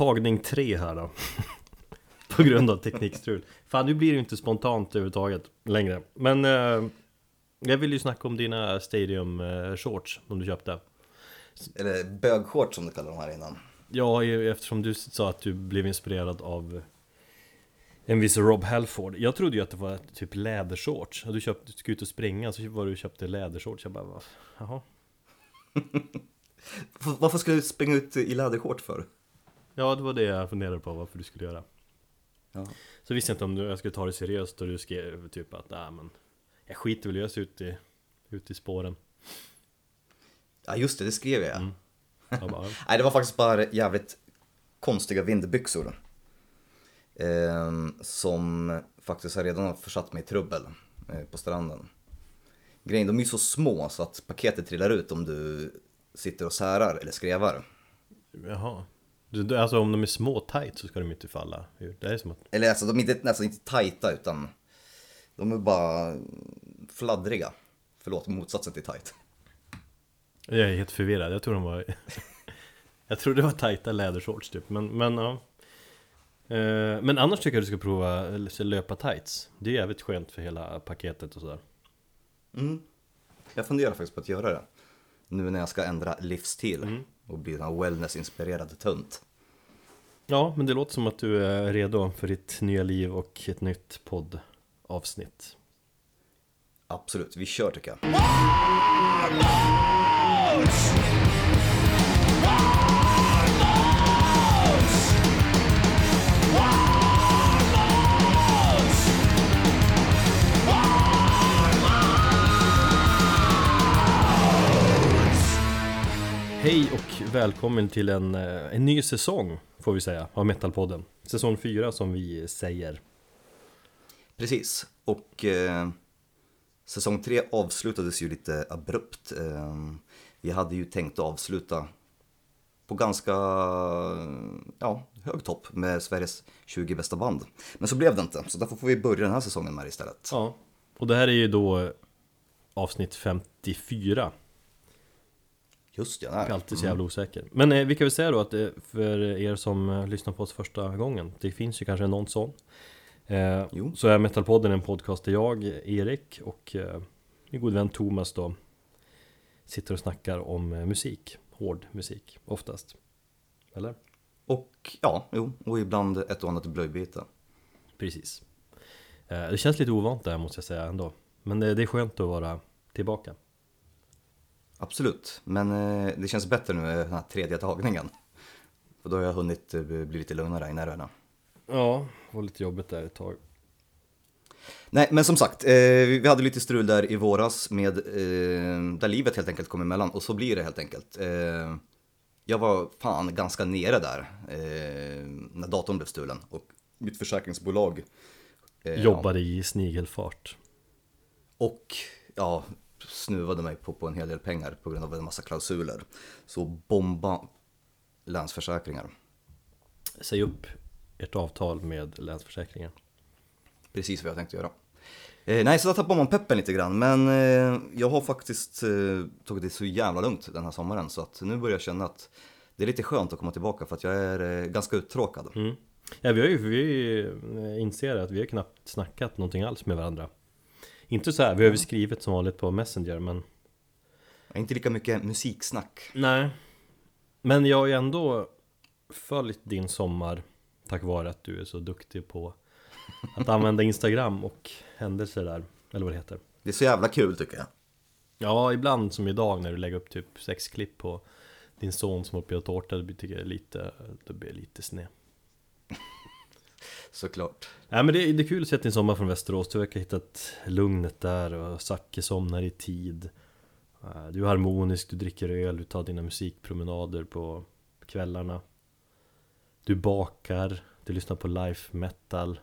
tagning tre här då. På grund av teknikstrul. Fan nu blir det ju inte spontant överhuvudtaget längre. Men eh, Jag vill ju snacka om dina Stadium eh, shorts som du köpte. Eller bögshorts som du kallar de här innan. Ja, eftersom du sa att du blev inspirerad av en viss Rob Halford. Jag trodde ju att det var typ lädershorts. Du köpte, du skulle ut och springa så var du köpte lädershorts. Jag bara, jaha. Varför ska du springa ut i lädershorts för? Ja, det var det jag funderade på varför du skulle göra Ja. Så visste jag inte om du, jag skulle ta det seriöst och du skrev typ att nej men Jag skiter väl i att ut i, ut i spåren Ja just det, det skrev jag. Mm. Jag bara, Nej, det var faktiskt bara jävligt konstiga vindbyxor. Ehm, som faktiskt har redan försatt mig i trubbel eh, på stranden. Grejen, de är ju så små så att paketet trillar ut om du sitter och särar eller skrevar. jaha Alltså om de är små tight så ska de inte falla. Det är som att Eller alltså, de är inte, nästan inte tajta utan de är bara fladdriga. Förlåt, motsatsen till tight. Jag är helt förvirrad, jag tror de var Jag tror det var tajta lädershorts typ, men, men ja Eh, Men annars tycker jag du ska prova löpa tights Det är jävligt skönt för hela paketet och sådär Mm. Jag funderar faktiskt på att göra det. Nu när jag ska ändra livsstil och bli en wellness-inspirerad tunt. Ja, men det låter som att du är redo för ditt nya liv och ett nytt poddavsnitt Absolut, vi kör tycker jag. Hej och välkommen till en, eh, en ny säsong får vi säga av Metalpodden Säsong 4 som vi säger Precis, och eh, säsong 3 avslutades ju lite abrupt. Eh, vi hade ju tänkt att avsluta på ganska ja, hög topp med Sveriges 20 bästa band. Men så blev det inte, så därför får vi börja den här säsongen med det istället. Ja Och det här är ju då avsnitt 54 Just ja, Jag är alltid så jävla osäker. Men eh, vi kan väl säga då att eh, för er som eh, lyssnar på oss första gången Det finns ju kanske någon sån. Eh, Jo. Så är Metalpodden en podcast där jag, Erik och eh, min god vän Thomas då Sitter och snackar om eh, musik. Hård musik oftast. Eller? Och ja, jo, och ibland ett och annat blöjbyte. Precis. Eh, Det känns lite ovant där måste jag säga ändå. Men det, det är skönt att vara tillbaka Absolut, men eh, det känns bättre nu med den här tredje tagningen. För då har jag hunnit eh, bli lite lugnare i nerverna. Ja, det var lite jobbigt där ett tag Nej, men som sagt, eh, vi hade lite strul där i våras med eh, där livet helt enkelt kom emellan och så blir det helt enkelt. Eh, jag var fan ganska nere där eh, när datorn blev stulen och mitt försäkringsbolag eh, Jobbade i snigelfart och ja, snuvade mig på, på en hel del pengar på grund av en massa klausuler. Så bomba Länsförsäkringar. Säg upp ert avtal med Länsförsäkringen Precis vad jag tänkte göra. Eh, nej, så där tappar man peppen lite grann. Men eh, jag har faktiskt eh, tagit det så jävla lugnt den här sommaren. Så att nu börjar jag känna att det är lite skönt att komma tillbaka för att jag är eh, ganska uttråkad. Mm. Ja, vi har ju, vi eh, inser att vi har knappt snackat någonting alls med varandra Inte så här, vi har ju skrivit som vanligt på Messenger men inte lika mycket musiksnack. Nej Men jag har ju ändå följt din sommar Tack vare att du är så duktig på Att använda Instagram och händelser där Eller vad det heter Det är så jävla kul tycker jag. Ja, ibland som idag när du lägger upp typ sex klipp på Din son som uppe och tårta Det tycker jag är lite, det blir lite sned Såklart. Nej men det, det är kul att se din sommar från Västerås, du verkar ha hittat lugnet där och Zacke somnar i tid. Eh, Du är harmonisk, du dricker öl, du tar dina musikpromenader på kvällarna. Du bakar, du lyssnar på life metal.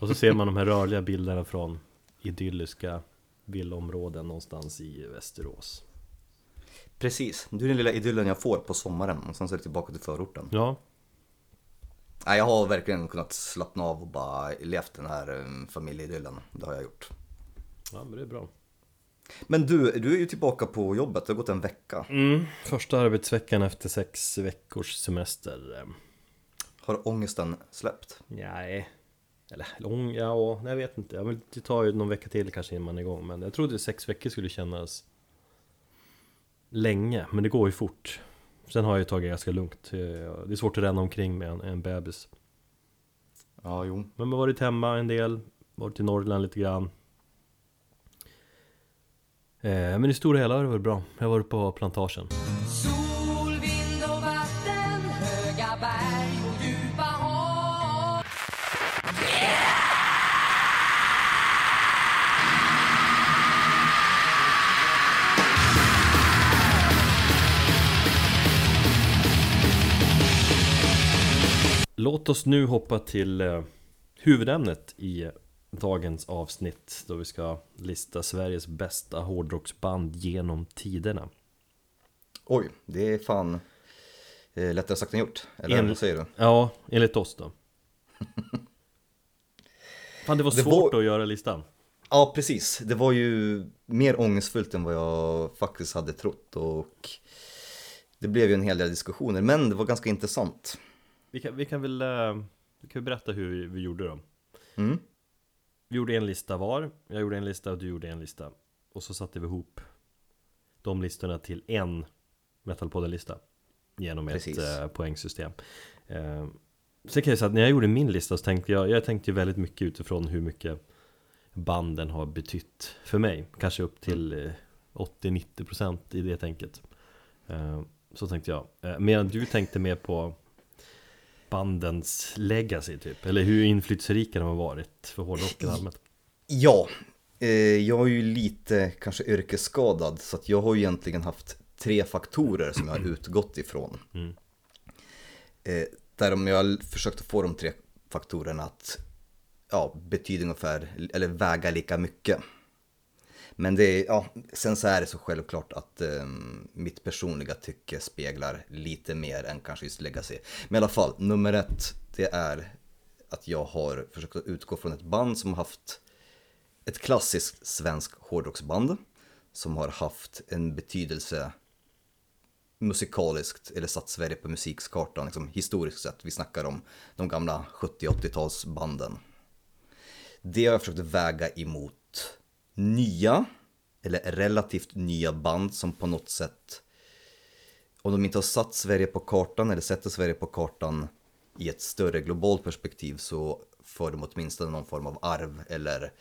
Och så ser man de här rörliga bilderna från idylliska villaområden någonstans i Västerås. Precis, du är den lilla idyllen jag får på sommaren och sen så är det tillbaka till förorten. Ja, jag har verkligen kunnat slappna av och bara levt den här um, familjeidyllen. Det har jag gjort. ja men det är bra Men du, du är ju tillbaka på jobbet, det har gått en vecka. Mm, första arbetsveckan efter sex veckors semester. Har ångesten släppt? Nej, eller lång, ja, jag vet inte. Jag vill, det tar ju någon vecka till kanske innan man är igång. Men jag trodde sex veckor skulle kännas länge, men det går ju fort. Sen har jag ju tagit ganska lugnt. Det är svårt att ränna omkring med en, en bebis. Ja, jo. Men man har varit hemma en del, varit i Norrland lite grann. Eh, men i stora hela har det varit bra. Jag har varit på plantagen. Låt oss nu hoppa till eh, huvudämnet i dagens avsnitt då vi ska lista Sveriges bästa hårdrocksband genom tiderna. Oj, det är fan eh, lättare sagt än gjort. Eller En- vad säger du? Ja, enligt oss då. Fan det var Det svårt var- att göra listan. Ja, precis. Det var ju mer ångestfullt än vad jag faktiskt hade trott och det blev ju en hel del diskussioner, men det var ganska intressant. Vi kan, vi kan väl eh, vi kan berätta hur vi, gjorde då. Mm. Vi gjorde en lista var, jag gjorde en lista och du gjorde en lista. Och så satte vi ihop de listorna till en Metalpodden-lista. Genom ett Precis. eh, poängsystem. Eh, sen kan jag säga att när jag gjorde min lista så tänkte jag, jag tänkte väldigt mycket utifrån hur mycket banden har betytt för mig. Kanske upp till eh, 80-90% i det tänket. Eh, så tänkte jag. Eh, medan du tänkte mer på bandens legacy typ. Eller hur inflytelserika de har varit för hårdrocken allmänt. Ja, eh, jag är ju lite kanske yrkesskadad så att jag har ju egentligen haft tre faktorer som jag har utgått ifrån. Mm. Eh, där om jag har försökt att få de tre faktorerna att ja, betyda ungefär, eller väga lika mycket. Men det är, ja, sen så är det så självklart att eh, mitt personliga tycke speglar lite mer än kanske just legacy. Men i alla fall, nummer ett, det är att jag har försökt att utgå från ett band som har haft ett klassiskt svenskt hårdrocksband som har haft en betydelse musikaliskt eller satt Sverige på musikskartan liksom, historiskt sett. Vi snackar om de gamla 70-80-talsbanden. Det har jag försökt väga emot nya eller relativt nya band som på något sätt om de inte har satt Sverige på kartan eller sätter Sverige på kartan i ett större globalt perspektiv så får de åtminstone någon form av arv eller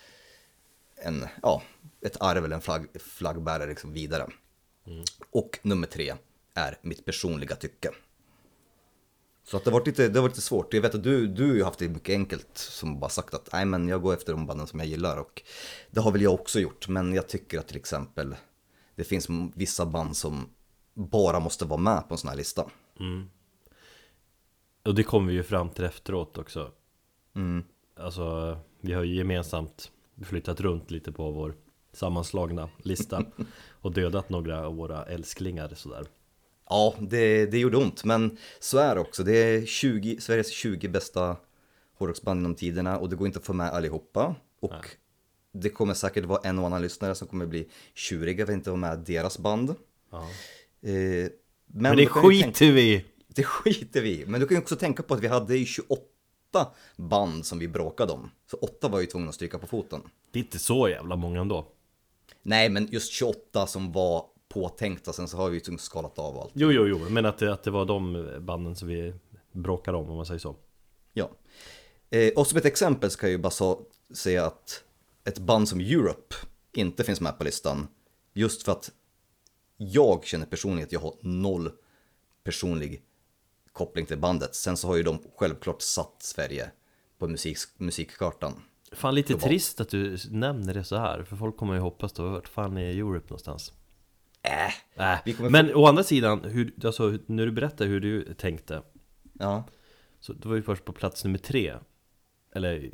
en, ja, ett arv eller en flagg, flaggbärare liksom vidare. Och nummer tre är mitt personliga tycke. Så att det varit lite, det varit lite svårt. Jag vet att du, du har ju haft det mycket enkelt som bara sagt att nej men jag går efter de banden som jag gillar och det har väl jag också gjort. Men jag tycker att till exempel det finns vissa band som bara måste vara med på en sån här lista. Och det kom vi ju fram till efteråt också. Mm. Alltså, vi har ju gemensamt flyttat runt lite på vår sammanslagna lista och dödat några av våra älsklingar sådär. Ja, det, det gjorde ont, men så är det också. Det är 20, Sveriges 20 bästa hårdrocksband genom tiderna och det går inte att få med allihopa. Och Nej. det kommer säkert vara en och annan lyssnare som kommer bli tjuriga för att inte vara med deras band. Ja. Eh, men, Men det jag tänka- skiter vi! Det skiter vi. Men du kan ju också tänka på att vi hade ju 28 band som vi bråkade om. Så 8 var ju tvungna att stryka på foten. Det är inte så jävla många ändå. Nej, men just 28 som var påtänkta, sen så har vi ju liksom skalat av allt. Jo, jo, jo, men att det, att det var de banden som vi bråkade om, om man säger så. Ja. Eh, och som ett exempel så kan jag ju bara så, säga att ett band som Europe inte finns med på listan. Just för att jag känner personligen att jag har noll personlig koppling till bandet. Sen så har ju de självklart satt Sverige på musik, musikkartan. Fan lite Globalt. trist att du nämner det så här, för folk kommer ju hoppas då, vart fan är Europe någonstans? Äh, Äh, Vi men å andra sidan, hur, alltså, när du berättar hur du tänkte ja. Så det var ju först på plats nummer tre Eller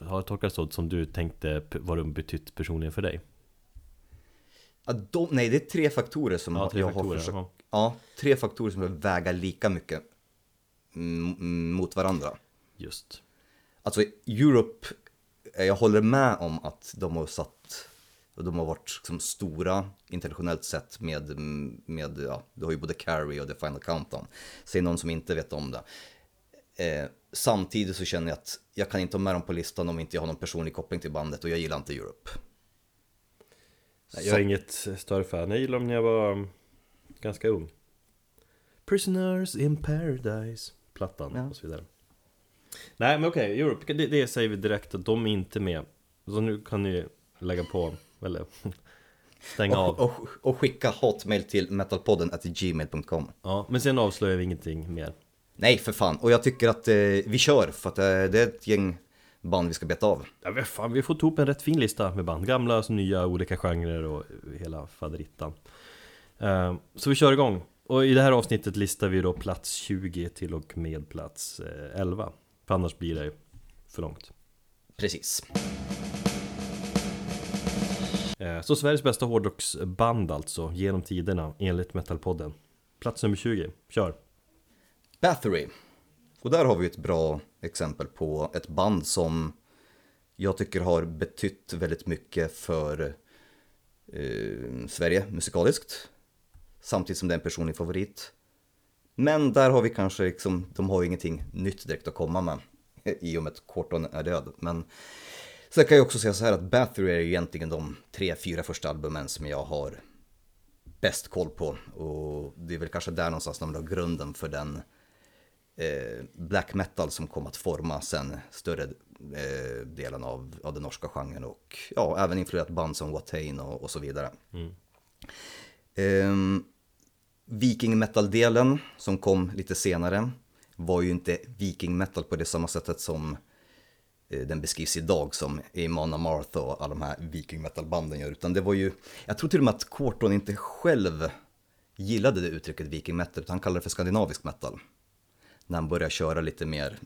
har jag tolkat så som du tänkte vad de betytt personligen för dig? Ja, de, nej, det är tre faktorer som Ja, tre jag faktorer, har försökt... ja. Ja, tre faktorer som behöver väga lika mycket mot varandra. Just Alltså Europe, eh, jag håller med om att de har satt Och de har varit liksom stora internationellt sett med, med ja, du har ju både Carrie och The Final Countdown. Säg någon som inte vet om det. Eh, samtidigt så känner jag att jag kan inte ha med dem på listan om inte jag har någon personlig koppling till bandet och jag gillar inte Europe. Nej, Jag är inget större fan, jag gillade dem när jag var um, ganska ung Prisoners in Paradise Plattan Ja. och så vidare Nej men okej, Europe, det, det säger vi direkt att de är inte med Så nu kan ni lägga på, eller stänga av Och, och, och skicka hotmail till metalpodden at gmail.com. Ja, men sen avslöjar vi ingenting mer Nej, för fan. Och jag tycker att eh, vi kör, för att eh, det är ett gäng band vi ska beta av. Ja men fan, vi har fått ihop en rätt fin lista med band Gamla som nya, olika genrer och hela faderittan Eh, Så vi kör igång Och i det här avsnittet listar vi då plats 20 till och med plats eh, 11 För annars blir det för långt Precis. Eh, så Sveriges bästa hårdrocksband alltså, genom tiderna, enligt Metalpodden Plats nummer 20, kör! Bathory. Och där har vi ett bra exempel på ett band som jag tycker har betytt väldigt mycket för eh, Sverige musikaliskt. Samtidigt som det är en personlig favorit. Men där har vi kanske liksom, de har ju ingenting nytt direkt att komma med. I och med att Corton är död. Men sen kan jag också säga så här att Bathory är egentligen de tre, fyra första albumen som jag har bäst koll på. Och det är väl kanske där någonstans de la grunden för den eh, black metal som kom att forma sen större eh, delen av, av den norska genren och ja, även influerat band som Watain och, och så vidare. Ehm, Viking metal-delen som kom lite senare var ju inte viking metal på det samma sättet som eh, den beskrivs idag som Amon Amarth och alla de här viking metal-banden gör, utan det var ju, jag tror till och med att Corton inte själv gillade det uttrycket viking metal, utan han kallade det för skandinavisk metal. När han började köra lite mer,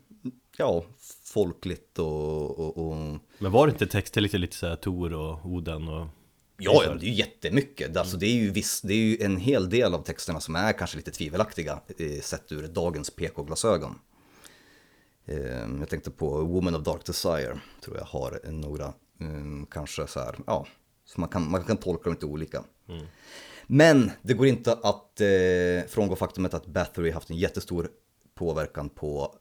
ja, folkligt och, och, och Men var det inte texter lite, lite såhär Tor och Oden och... Ja, ja, det är ju jättemycket. Alltså, det, är ju viss, det är ju en hel del av texterna som är kanske lite tvivelaktiga eh, sett ur dagens PK-glasögon. Eh, jag tänkte på Woman of Dark Desire, tror jag har några, eh, kanske så här, ja, så man kan, man kan tolka dem lite olika. Men det går inte att eh, frångå faktumet att Bathory haft en jättestor påverkan på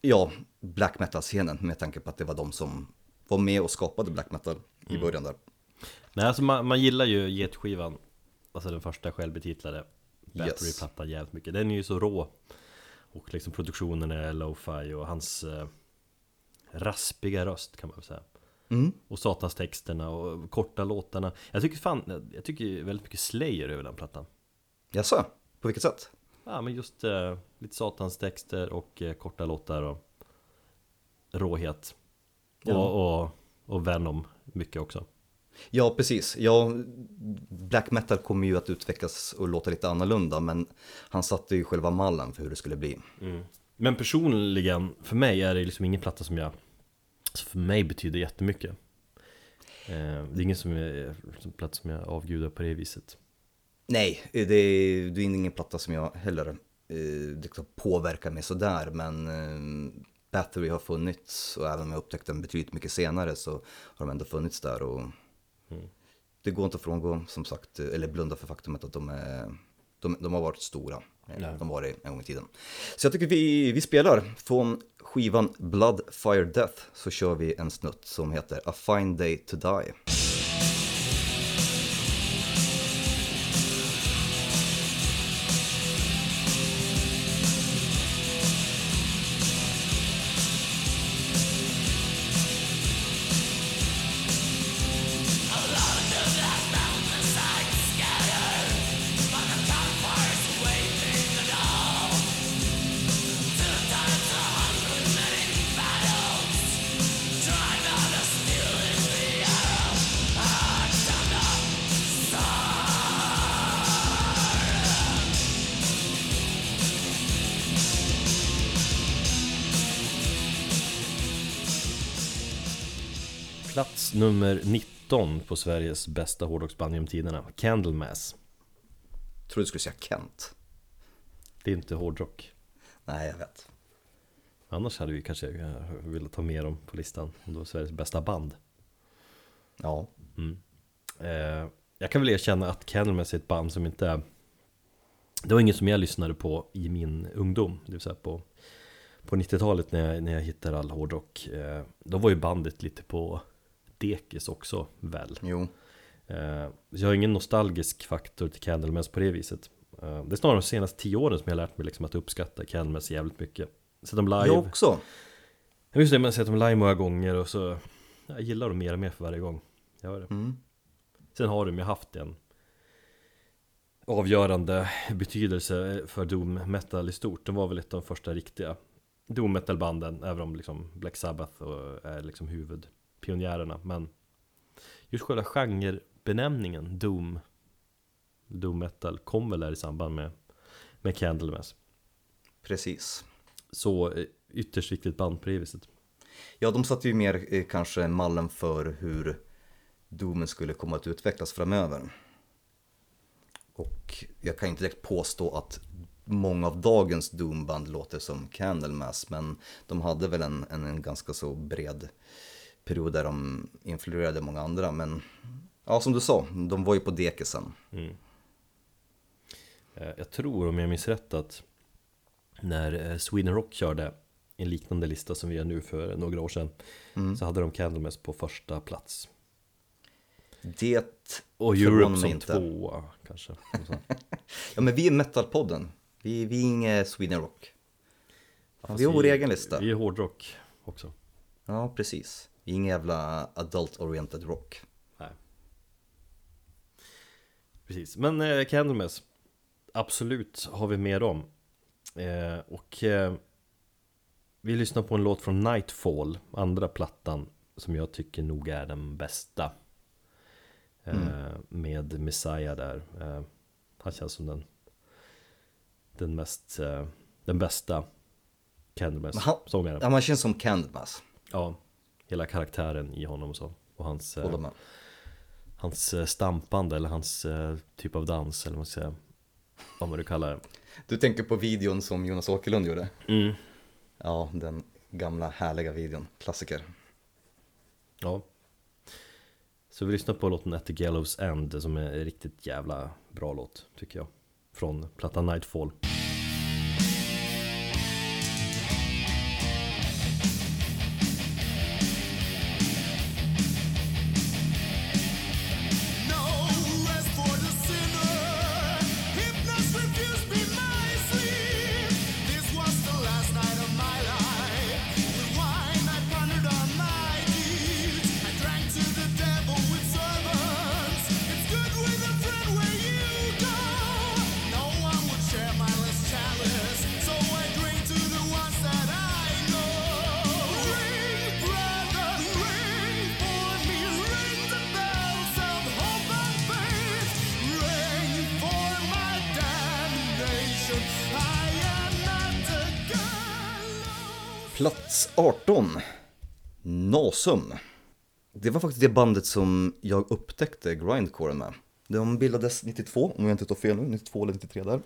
ja, black metal-scenen med tanke på att det var de som var med och skapade black metal i början där. Nej alltså man, man gillar ju Getskivan Alltså den första självbetitlade Yes. Battery-plattan jävligt mycket Den är ju så rå Och liksom produktionen är lo-fi och hans eh, Raspiga röst kan man väl säga Mm. Och satans texterna och korta låtarna Jag tycker fan, jag tycker väldigt mycket Slayer över den plattan Jaså, på vilket sätt? Ja men just eh, lite satans texter och eh, korta låtar och Råhet Ja. och, och, och Venom mycket också Ja, precis. Ja, black metal kommer ju att utvecklas och låta lite annorlunda, men han satte ju själva mallen för hur det skulle bli. Men personligen, för mig är det liksom ingen platta som jag alltså För mig betyder jättemycket eh, Det är ingen som är, platta som jag avgudar på det viset Nej, det är, det är ingen platta som jag heller eh, liksom påverkar mig sådär, men eh, Bathory har funnits och även om jag upptäckte den betydligt mycket senare så har de ändå funnits där och det går inte att frångå som sagt, eller blunda för faktumet att de, är, de, de har varit stora. Nej. De var det en gång i tiden. Så jag tycker vi, vi spelar från skivan Blood, Fire, Death så kör vi en snutt som heter A Fine Day to Die. Plats nummer 19 på Sveriges bästa hårdrocksband genom tiderna Candlemass. Jag tror du skulle säga Kent. Det är inte hårdrock. Nej, jag vet. Annars hade vi kanske eh, velat ta med dem på listan Om det var Sveriges bästa band. Ja, Eh, jag kan väl erkänna att Candlemass är ett band som inte Det var inget som jag lyssnade på i min ungdom. Det vill säga på På 90-talet när jag, när jag hittade all hårdrock. Eh, Då var ju bandet lite på Dekis också väl jo. eh, Så jag har ingen nostalgisk faktor till Candlemass på det viset eh, Det är snarare de senaste tio åren som jag har lärt mig liksom att uppskatta Candlemass jävligt mycket Sett dem live Jag också. Jag visste det, men jag har sett dem live många gånger och så Jag gillar dem mer och mer för varje gång Jag gör det Mm. Sen har de ju haft en avgörande betydelse för doom metal i stort. De var väl ett av de första riktiga doom metal banden, även om liksom Black Sabbath är liksom huvudpionjärerna. Men just själva genrebenämningen doom, doom metal kom väl där i samband med, med Candlemass. Precis. Så eh, ytterst viktigt band på det viset. Ja, de satte ju mer eh, kanske mallen för hur Doomen skulle komma att utvecklas framöver. Och jag kan inte direkt påstå att många av dagens Doomband låter som Candlemass, men de hade väl en, en, en ganska så bred period där de influerade många andra. Men ja, som du sa, de var ju på dekisen. Eh, Jag tror, om jag minns rätt, att när eh, Sweden Rock körde en liknande lista som vi gör nu för några år sedan Så hade de Candlemass på första plats Det Och Europe som inte. tvåa kanske. Ja, men vi är metalpodden. Vi, vi är inget Sweden Rock. Ja, vi har vår egen lista. Vi är hårdrock också Ja, precis. Ingen jävla adult-oriented rock. Nej. Precis, men eh, Candlemass Absolut har vi mer om. Eh, Och eh, Vi lyssnar på en låt från Nightfall Andra plattan Som jag tycker nog är den bästa. Eh, Med Messiah där. Eh, Han känns som den Den mest eh, Den bästa han- Candlemass-sångaren Ja, man känns som Candlemass. Ja Hela karaktären i honom och så Och hans eh. Hans eh, stampande eller hans eh, typ av dans eller vad man ska säga Vad man nu kallar det Du tänker på videon som Jonas Åkerlund gjorde? mm. Ja, den gamla härliga videon. Klassiker. Ja Så vi lyssnar på låten At the Gallows End som är en riktigt jävla bra låt tycker jag Från plattan Nightfall Nasum. Det var faktiskt det bandet som jag upptäckte grindcore med. De bildades 92, om jag inte tar fel nu, 92 eller 93 där.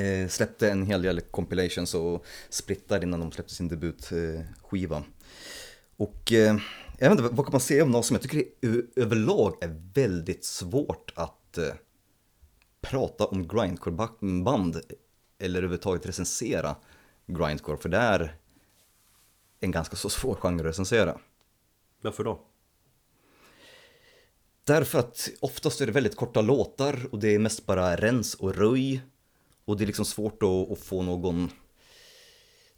Eh, släppte en hel del compilations och splittar innan de släppte sin debutskiva. Och eh, jag vet inte, vad kan man säga om Nasum? Jag tycker det överlag är väldigt svårt att eh, prata om grindcore-band eller överhuvudtaget recensera grindcore, för det är en ganska så svår genre att recensera. Varför då? Därför att oftast är det väldigt korta låtar och det är mest bara rens och röj. Och det är liksom svårt att, att få någon...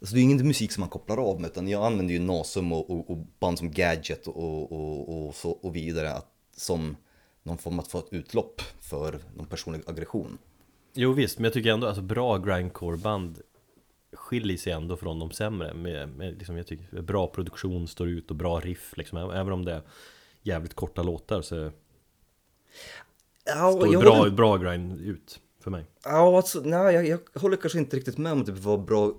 Alltså det är ingen musik som man kopplar av med utan jag använder ju Nasum och, och, och band som Gadget och, och, och, så, och vidare att, som någon form att få ett utlopp för någon personlig aggression. Jo visst, men jag tycker ändå alltså bra grindcore-band skiljer sig ändå från de sämre med, med liksom, jag tycker bra produktion står ut och bra riff liksom Även om det är jävligt korta låtar så Ja, står bra, håller- bra grind ut för mig Ja, alltså, nej, jag, jag håller kanske inte riktigt med om att det var bra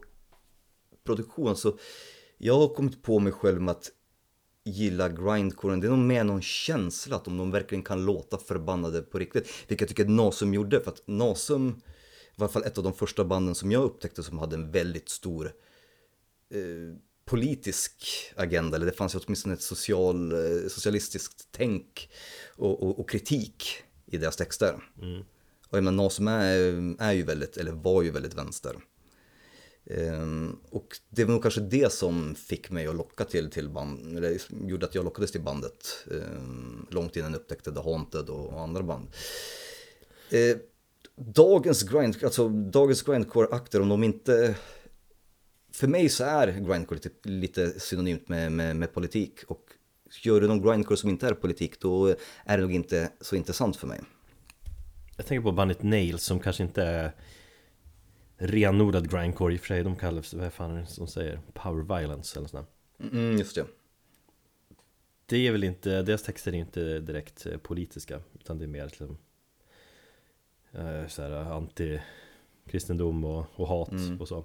produktion. Så jag har kommit på mig själv med att gilla grindcoren. Det är nog mer någon känsla att om de verkligen kan låta förbannade på riktigt. Vilket jag tycker att Nasum gjorde. För att Nasum i alla fall ett av de första banden som jag upptäckte som hade en väldigt stor eh, politisk agenda, eller det fanns ju åtminstone ett social, eh, socialistiskt tänk och, och, och kritik i deras texter. Och jag menar, Nasum är, är ju väldigt, eller var ju väldigt vänster. Ehm, och det var nog kanske det som fick mig att locka till, till band, eller gjorde att jag lockades till bandet. ehm, långt innan jag upptäckte The Haunted och, och andra band. Eh, dagens grind, alltså dagens grindcore-akter, om de inte... För mig så är grindcore lite, lite synonymt med, med, med politik. Och gör du någon grindcore som inte är politik, då är det nog inte så intressant för mig. Jag tänker på bandet Nails som kanske inte är renodlad grindcore i och för sig. De kallas, vad fan är det som säger? Power violence eller sånt där. Mm, just det. Det är väl inte, deras texter är inte direkt eh, politiska utan det är mer liksom eh, så här, anti-kristendom och, och hat och så.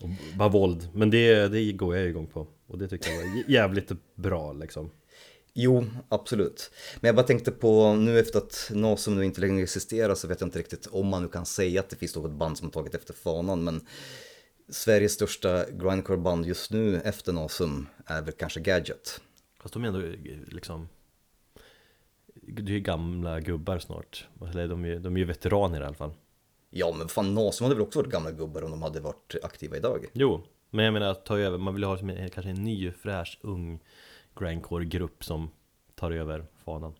Och bara våld, men det, det går jag igång på. Och det tycker jag var jä- jävligt bra liksom. Jo, absolut. Men jag bara tänkte på, nu efter att Nasum nu inte längre existerar så vet jag inte riktigt om man nu kan säga att det finns något band som har tagit efter fanan, men Sveriges största grindcore-band just nu efter Nasum är väl kanske Gadget. Fast de är ändå eh, liksom Det är ju gamla gubbar snart Eller de är, de är ju veteraner i alla fall Ja, men fan Nasum hade väl också varit gamla gubbar om de hade varit aktiva idag. Jo, men jag menar att ta över, man vill ha en, kanske en ny fräsch ung grindcore-grupp som tar över fanan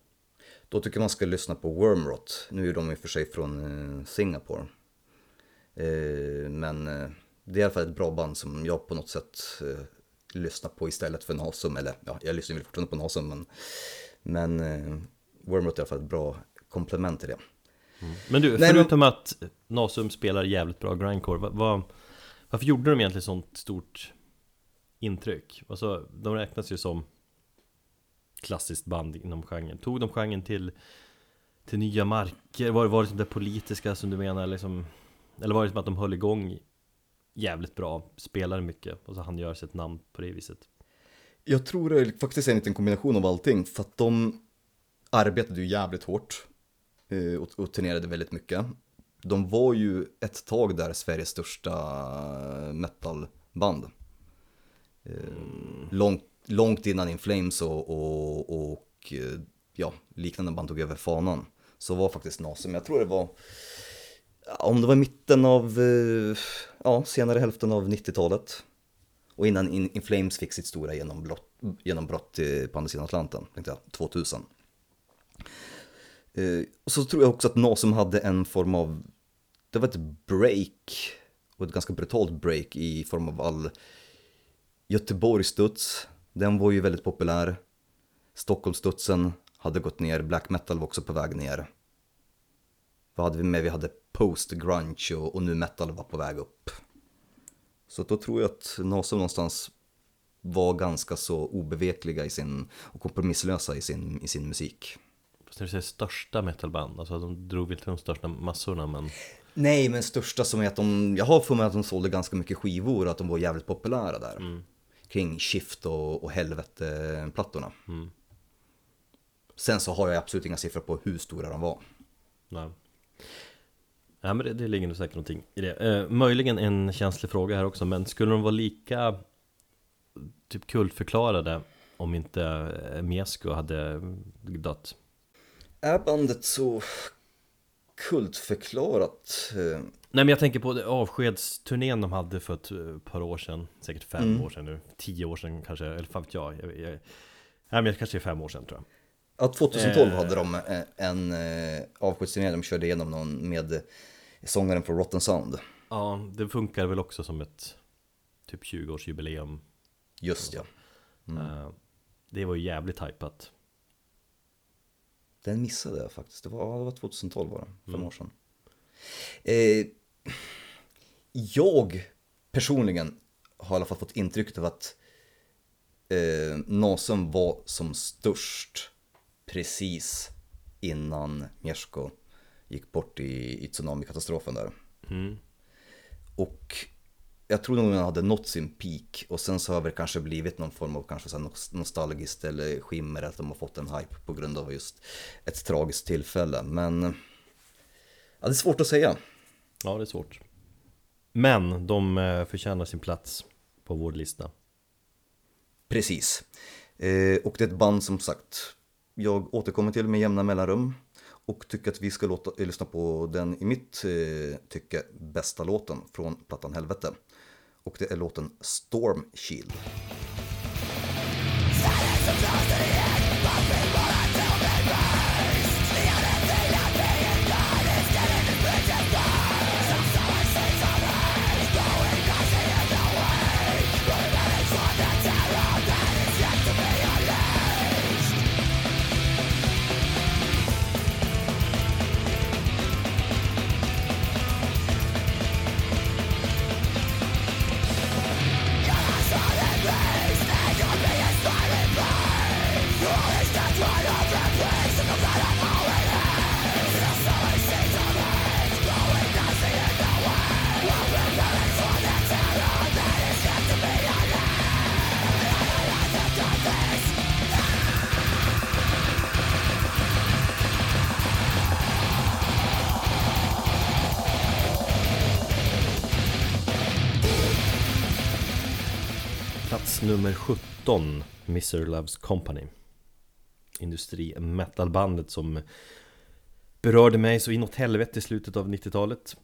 Då tycker man ska lyssna på Wormrot. Nu är de i och för sig från eh, Singapore. Eh, men eh, det är i alla fall ett bra band som jag på något sätt lyssnar på istället för Nasum. Eller ja, jag lyssnar väl fortfarande på Nasum men, men Wormrot är i alla fall ett bra komplement till det. Men du, Nej, men- förutom att Nasum spelar jävligt bra grindcore, vad, vad, varför gjorde de egentligen sånt stort intryck? Alltså, de räknas ju som klassiskt band inom genren. Tog de genren till, till nya marker? Var, var det liksom det politiska som du menar? Liksom, eller var det som att de höll igång jävligt bra, spelade mycket och så han gör sig ett namn på det viset? Jag tror det är faktiskt en liten kombination av allting. För att de arbetade ju jävligt hårt eh, och, och turnerade väldigt mycket. De var ju ett tag där Sveriges största eh, metalband. Mm. långt, långt innan In Flames och, och, och ja, liknande band tog över fanan. Så var faktiskt Nasum, jag tror det var om det var i mitten av, ja, senare hälften av 90-talet. Och innan In, In Flames fick sitt stora genombrott, genombrott på andra sidan Atlanten, tänkte jag, 2000. Eh, och så tror jag också att Nasum hade en form av, det var ett break, och ett ganska brutalt break i form av all Göteborgsstuds, den var ju väldigt populär. Stockholmsstudsen hade gått ner, black metal var också på väg ner. Vad hade vi med? Vi hade post-grunge och, och nu metal var på väg upp. Så då tror jag att Nasum någonstans var ganska så obevekliga i sin, och kompromisslösa i sin, i sin musik. När du säger största metalband, alltså de drog väl till de största massorna men Nej, men största som är att de, jag har för mig att de sålde ganska mycket skivor och att de var jävligt populära där. Kring Shift och, och Helvete-plattorna. Sen så har jag absolut inga siffror på hur stora de var. Nej. Ja men det, det ligger nog säkert någonting i det. Eh, möjligen en känslig fråga här också, men skulle de vara lika typ kultförklarade om inte eh, Miesko hade dött? Är bandet så kultförklarat? Eh, Nej men jag tänker på avskedsturnén de hade för ett eh, par år sedan, säkert fem Mm. år sedan nu, tio år sedan kanske, eller fan vet jag, jag, jag Nej men det kanske är fem år sedan tror jag Ja, 2012 Eh. hade de eh, en eh, avskedsturné, de körde igenom någon med sångaren från Rotten Sound. Ja, det funkar väl också som ett typ 20-årsjubileum Just ja. Eh, Det var ju jävligt hypat Den missade jag faktiskt. Det var, det var 2012 var det, fem år sedan. Eh, jag personligen har i alla fall fått intrycket av att eh, Nasum var som störst precis innan Miersko gick bort i, i tsunamikatastrofen där. Och jag tror nog den hade nått sin peak och sen så har det kanske blivit någon form av kanske så nostalgiskt eller skimmer att de har fått en hype på grund av just ett tragiskt tillfälle. Men ja, det är svårt att säga. Ja, det är svårt Men de eh, förtjänar sin plats på vår lista Precis. Eh, och det är ett band som sagt jag återkommer till med jämna mellanrum och tycker att vi ska låta, eh, lyssna på den i mitt eh, tycke bästa låten från plattan Helvete. Och det är låten Storm Shield. 17 Mr. Loves Company Industri metalbandet som berörde mig så inåt helvete i slutet av 90-talet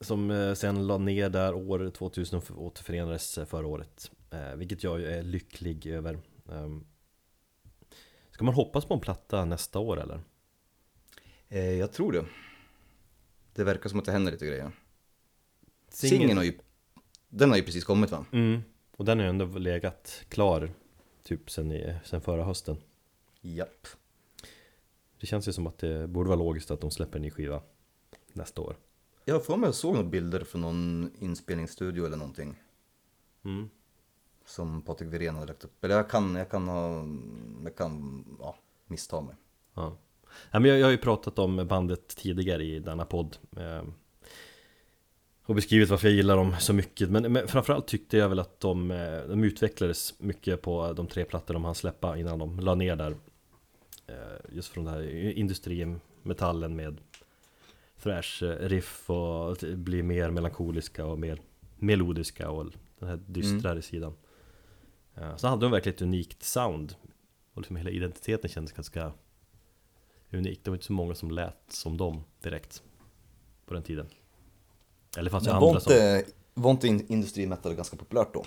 Som eh, sen la ner där år 2000 och återförenades förra året eh, Vilket jag är lycklig över Ehm, Ska man hoppas på en platta nästa år eller? Eh, jag tror det. Det verkar som att det händer lite grejer. Singeln har ju, den har ju precis kommit va? Mm, och den har ju ändå legat klar Typ sen, i, sen förra hösten Japp. Det känns ju som att det borde vara logiskt att de släpper en ny skiva nästa år Jag har för mig att jag såg några bilder från någon inspelningsstudio eller någonting. mm. Som Patrik Wirén hade lagt upp. Eller jag kan, jag kan ha, jag kan, ja, missta mig. Ja. Ja, men jag, jag har ju pratat om bandet tidigare i denna podd eh, Och beskrivit varför jag gillar dem så mycket. Men, men framförallt tyckte jag väl att de, eh, de utvecklades mycket på de tre plattor de hann släppa innan de la ner där. Eh, Just från den här industrimetallen med thrash eh, riff och bli mer melankoliska och mer melodiska och den här dystrare sidan. Eh, Så hade de verkligen ett unikt sound. Och liksom hela identiteten kändes ganska unikt Det var inte så många som lät som dem direkt På den tiden Eller fanns det Men var andra som inte, var inte in- industrimetal ganska populärt då?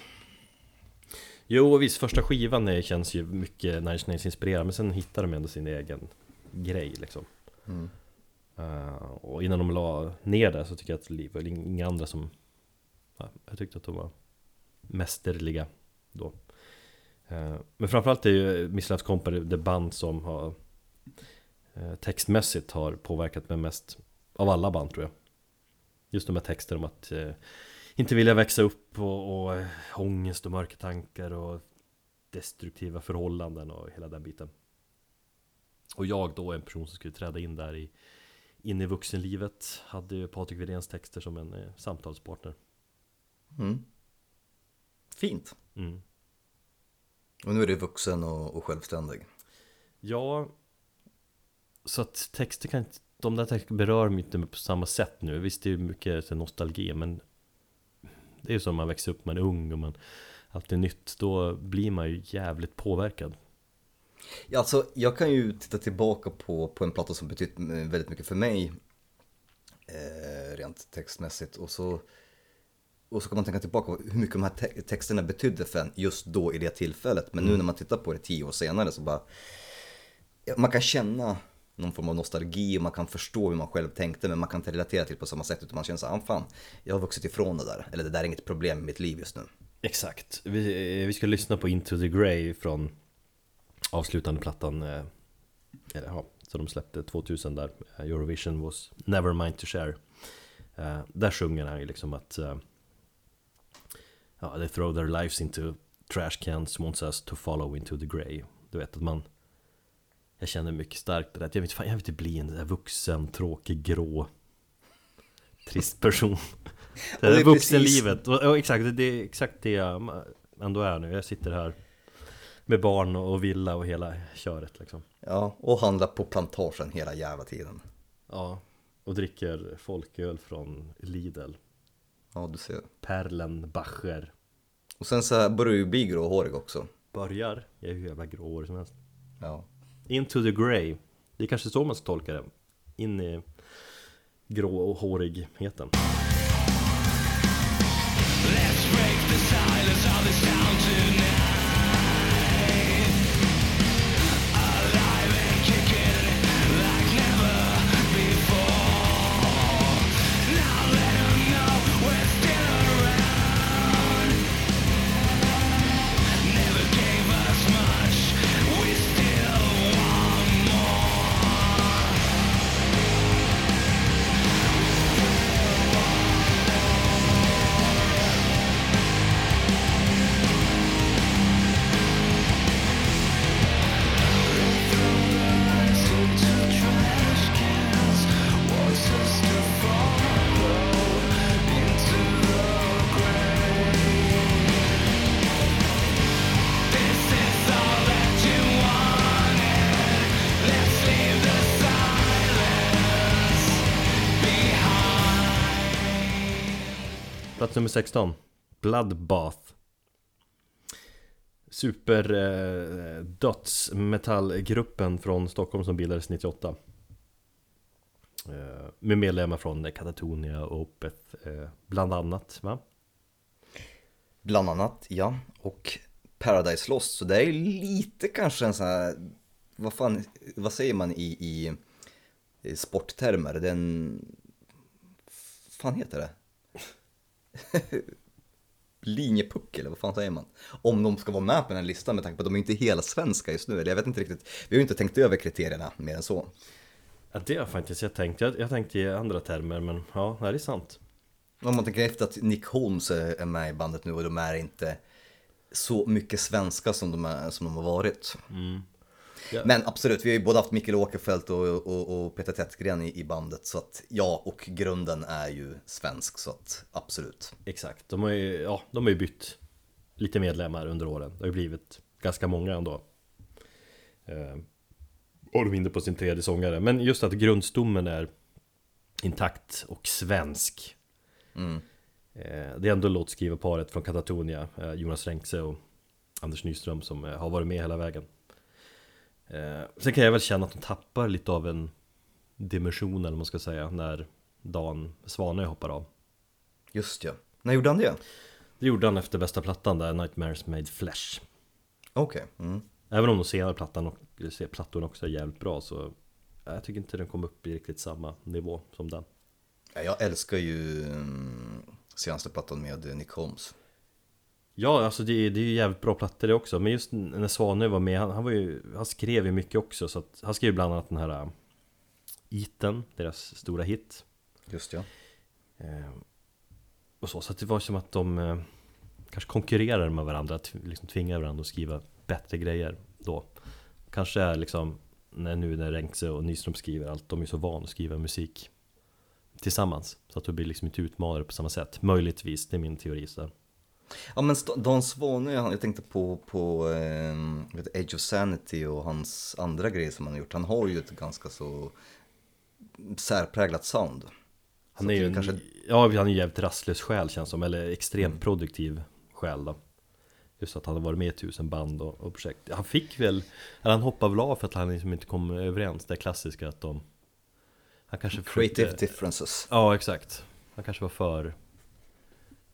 Jo visst, första skivan känns ju mycket Nine Nails inspirerad Men sen hittar de ändå sin egen grej liksom Mm. Eh, Och innan de la ner det så tycker jag att det var inga andra som ja, Jag tyckte att de var mästerliga då Eh, Men framförallt är ju Miss Loves Company det band som har eh, Textmässigt har påverkat mig mest Av alla band tror jag Just de här texterna om att eh, Inte vilja växa upp och, och eh, ångest och mörka tankar och Destruktiva förhållanden och hela den biten Och jag då, en person som skulle träda in där i In i vuxenlivet Hade ju Patrik Wiréns texter som en eh, samtalspartner Mm. Fint. mm. Och nu är du vuxen och, och självständig. Ja Så att texter kan inte De där texterna berör mig inte på samma sätt nu Visst det är mycket så nostalgi men Det är ju som man växer upp, man är ung och man Allt är nytt, då blir man ju jävligt påverkad Ja, alltså, jag kan ju titta tillbaka på, på en platta som betytt eh, väldigt mycket för mig. Eh, rent textmässigt. Och så, och så kan man tänka tillbaka på hur mycket de här te- texterna betydde för en just då i det tillfället. Men nu när man tittar på det tio år senare så bara... Man kan känna någon form av nostalgi och man kan förstå hur man själv tänkte men man kan inte relatera till det på samma sätt utan man känner så här, ah, fan, jag har vuxit ifrån det där. Eller det där är inget problem i mitt liv just nu. Exakt, vi, eh, vi ska lyssna på Into the Grey från avslutande plattan eh, eller, ja, Så de släppte 2000 där eh, Eurovision was never mine to share Där sjunger han ju liksom att Ja, they throw their lives into trash cans wants us to follow into the grey Du vet att man jag känner mycket starkt det där att jag vill, fan, jag vill inte bli en vuxen, tråkig, grå Trist person. Det är vuxenlivet, och, och exakt, det- är exakt det jag ändå är nu. Jag sitter här med barn och villa och hela köret liksom. Ja, och handla på plantagen hela jävla tiden. Ja, och dricker folköl från Lidl. Ja, du ser. Perlenbacher. Och sen så här börjar du ju bli gråhårig också. Börjar, jag är hur jävla gråhårig som helst. Ja. Into the grey Det är kanske så man ska tolka det In i gråhårigheten Mm. 16 Bloodbath Super eh, dödsmetallgruppen från Stockholm som bildades 98 eh, Med medlemmar från Katatonia och Opeth eh, Bland annat va? Bland annat, ja. Och Paradise Lost, så det är lite kanske en sån här, vad fan, vad säger man i, i, i sporttermer? Den, fan heter det? Linjepuck eller vad fan säger man? Om de ska vara med på den här listan med tanke på att de är inte hela svenska just nu, eller jag vet inte riktigt. Vi har ju inte tänkt över kriterierna mer än så. Ja det har faktiskt jag tänkt, jag, jag tänkte i andra termer men ja, det är sant Om man tänker efter att Nick Holmes är med i bandet nu och de är inte så mycket svenska som de, är, som de har varit. Ja. Men absolut, vi har ju både haft Mikael Åkerfeldt och, och, och Peter Tättgren i, i bandet. Så att ja, och grunden är ju svensk, så att absolut. Exakt, de har ju, ja, de har ju bytt lite medlemmar under åren Det har ju blivit ganska många ändå eh, Och de är inne på sin tredje sångare Men just att grundstommen är intakt och svensk Mm. eh, Det är ändå låtskrivarparet från Katatonia eh, Jonas Renkse och Anders Nyström som eh, har varit med hela vägen eh, Sen kan jag väl känna att de tappar lite av en dimension eller vad man ska säga När Dan Svanö hoppar av Just ja. När gjorde han det? Det gjorde han efter bästa plattan där, Nightmares Made Flesh Okej. Mm. Även om de senare plattan och, eller plattorna också är jävligt bra så Jag tycker inte den kom upp i riktigt samma nivå som den Ja, Jag älskar ju mm, senaste plattan med Nick Holmes. Ja, alltså det, är- det är ju jävligt bra plattor det också. Men just när Svanö var med, han, han var ju Han skrev ju mycket också. Så att Han skrev bland annat den här äh, Iten, deras stora hit. Just ja. eh, Och så, så att det var som att de eh, Kanske konkurrerar med varandra, t- liksom tvingar varandra att skriva bättre grejer då. Kanske är liksom när nu när Renkse och Nyström skriver allt, de är så vana att skriva musik Tillsammans, så att de blir liksom inte utmanade på samma sätt. Möjligtvis, det är min teori så. Ja men Svanö, han- jag tänkte på, på eh, vet, Age of Sanity och hans andra grejer som han har gjort. Han har ju ett ganska så särpräglat sound. Han är ju en, kanske- ja, han är jävligt rastlös själ känns som, eller extremt produktiv själ då Just att han har varit med i tusen band och, och projekt Han fick väl, eller han hoppade väl av för att han liksom inte kom överens Det klassiska att de Han kanske Creative försökte- differences. Ja exakt Han kanske var för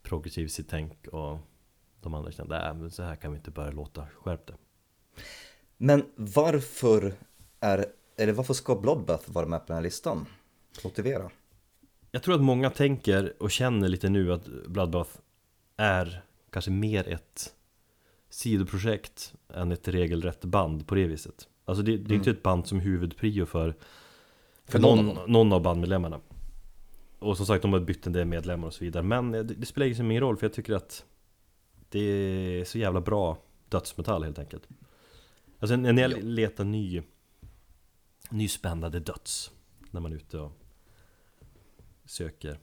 progressiv sitt tänk och de andra kände, nej men så här kan vi inte börja låta, skärp det Men varför är, eller varför ska Bloodbath vara med på den här listan? Motivera. Jag tror att många tänker och känner lite nu att Bloodbath är kanske mer ett sidoprojekt än ett regelrätt band på det viset. Alltså det, det är inte ett band som huvudprio för, för Mm. någon någon, av bandmedlemmarna. Och som sagt, de har bytt en del medlemmar och så vidare. Men det, det spelar liksom ingen roll för jag tycker att det är så jävla bra dödsmetall helt enkelt. Alltså när jag Ja. letar ny, ny spännande döds när man är ute och söker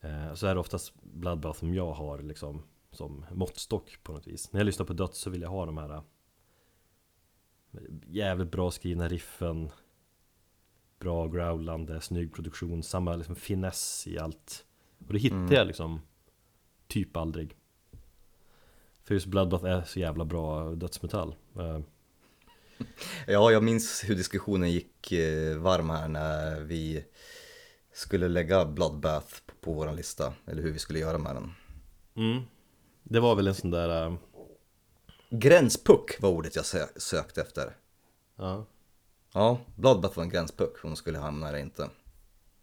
eh, Så är det oftast Bloodbath som jag har liksom som måttstock på något vis När jag lyssnar på döds så vill jag ha de här eh, Jävligt bra skrivna riffen Bra growlande, snygg produktion, samma liksom finess i allt Och det hittar Mm. jag liksom Typ aldrig För just Bloodbath är så jävla bra dödsmetall Eh, Ja, jag minns hur diskussionen gick eh, varm här när vi skulle lägga Bloodbath på, vår lista, eller hur vi skulle göra med den. mm. Det var väl en sån där eh, Gränspuck var ordet jag sö- sökte efter. Ja Ja, Bloodbath var en gränspuck, om de skulle hamna där inte.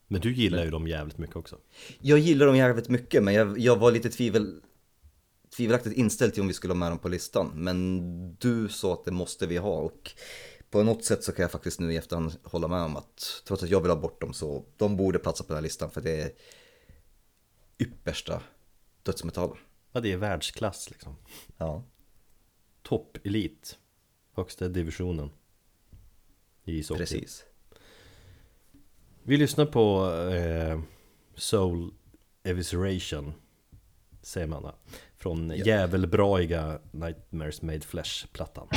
Men du gillar ju dem jävligt mycket också Jag gillar dem jävligt mycket, men jag, jag var lite tvivel, tvivelaktigt inställd till om vi skulle ha med dem på listan. Men du sa att det måste vi ha och på något sätt så kan jag faktiskt nu i efterhand hålla med om att trots att jag vill ha bort dem så de borde platsa på den här listan för det är yppersta dödsmetall. Ja det är världsklass liksom Ja. Toppelit Högsta divisionen I ishockey Precis. Vi lyssnar på eh, Soul Evisceration Säger man va? Från Ja. jävelbraiga Nightmares Made Flesh-plattan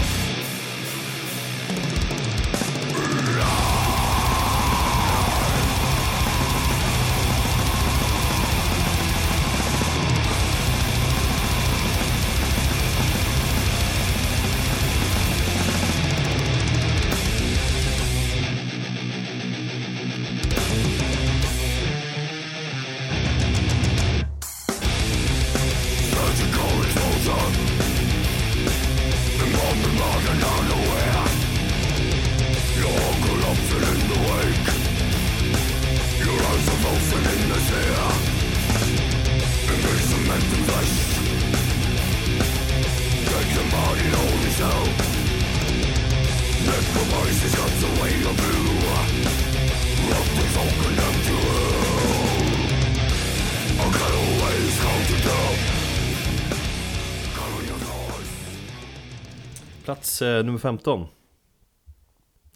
Plats eh, nummer 15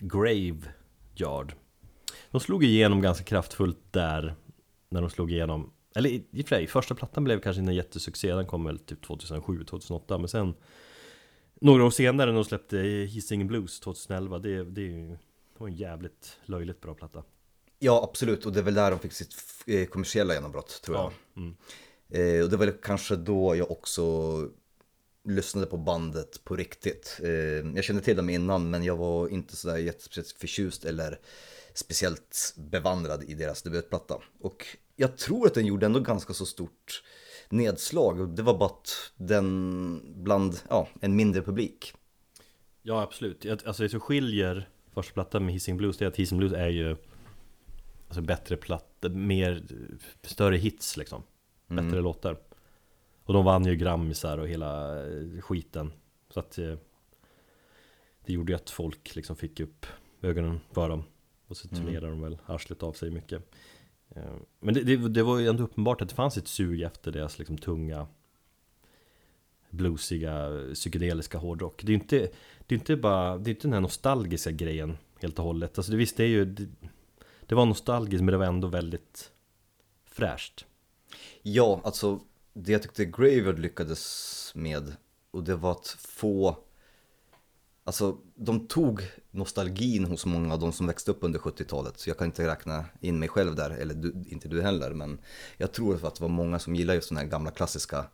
Graveyard De slog igenom ganska kraftfullt där När de slog igenom Eller i och för sig, första plattan blev kanske inte en jättesuccé Den kom väl typ 2007-2008 Men sen Några år senare när de släppte Hisingen Blues 2011 Det, det, är ju- det var en jävligt löjligt bra platta Ja, absolut. Och det är väl där de fick sitt eh, kommersiella genombrott, tror jag. mm. Eh, och det var väl kanske då jag också lyssnade på bandet på riktigt. Eh, jag kände till dem innan, men jag var inte sådär jättespeciellt förtjust eller speciellt bevandrad i deras debutplatta. Och jag tror att den gjorde ändå ganska så stort nedslag. Det var bara att den bland, ja, en mindre publik. Ja absolut, alltså det som skiljer första plattan med Hissing Blues Det är att Hissing Blues är ju Alltså bättre platta, mer Större hits liksom Bättre låtar Och de vann ju Grammisar och hela eh, skiten Så att eh, Det gjorde ju att folk liksom fick upp ögonen för dem Och så turnerade de väl arslet av sig mycket Eh, Men det, det, det var ju ändå uppenbart att det fanns ett sug efter deras liksom tunga bluesiga, psykedeliska hårdrock. Det är inte, det är inte bara, det är inte den här nostalgiska grejen helt och hållet. Alltså det visst, det är ju, det, det var nostalgiskt men det var ändå väldigt fräscht. Ja, alltså det jag tyckte Graveyard lyckades med och det var att få Alltså de tog nostalgin hos många av de som växte upp under 70-talet Så jag kan inte räkna in mig själv där, eller du, inte du heller Men jag tror att det var många som gillar just den här gamla klassiska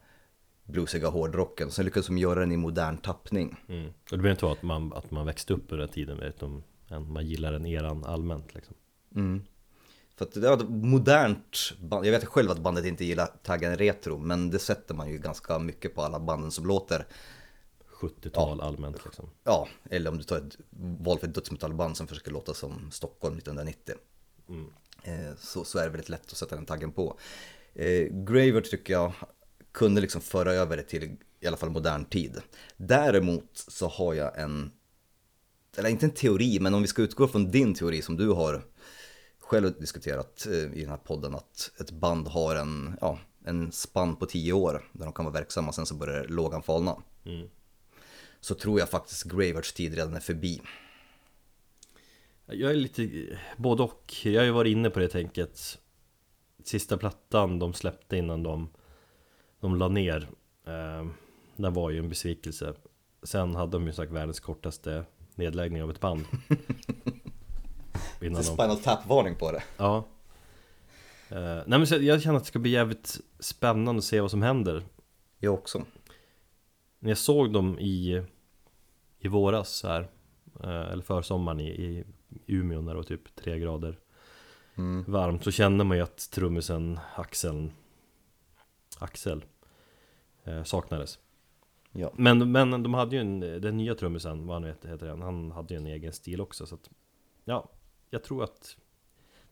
bluesiga hårdrocken Sen lyckades de göra den i modern tappning Mm. Och det behöver inte vara att man, att man växte upp under den tiden, utan man gillar den eran allmänt liksom. Mm. För att det var ett modernt band, jag vet själv att bandet inte gillar taggen retro Men det sätter man ju ganska mycket på alla banden som låter 70-tal allmänt liksom. Ja, eller om du tar ett valfritt dödsmetallband som försöker låta som Stockholm 1990. Eh, så, så är det väldigt lätt att sätta den taggen på. Eh, Graveyard tycker jag kunde liksom föra över det till i alla fall modern tid. Däremot så har jag en, eller inte en teori, men om vi ska utgå från din teori som du har själv diskuterat eh, i den här podden, att ett band har en, ja, en spann på tio år där de kan vara verksamma, sen så börjar lågan falna så tror jag faktiskt Graveyards tid redan är förbi. Jag är lite både och. Jag har ju varit inne på det tänket. Sista plattan de släppte innan de, de la ner. Eh, den var ju en besvikelse. Sen hade de ju sagt världens kortaste nedläggning av ett band. Det innan är de, Spinal Tap-varning på det. ja. Eh, nej, men jag känner att det ska bli jävligt spännande att se vad som händer. Jag också. Det, det, det det. Det det det det det det, det det. När jag såg dem i, i våras här eh, Eller försommaren i, i Umeå när det var typ tre grader varmt Så kände man ju att trummisen Axel Axel eh, saknades Ja. Men, men de hade ju en, den nya trummisen, vad han heter, heter han, han hade ju en egen stil också så att Ja, jag tror att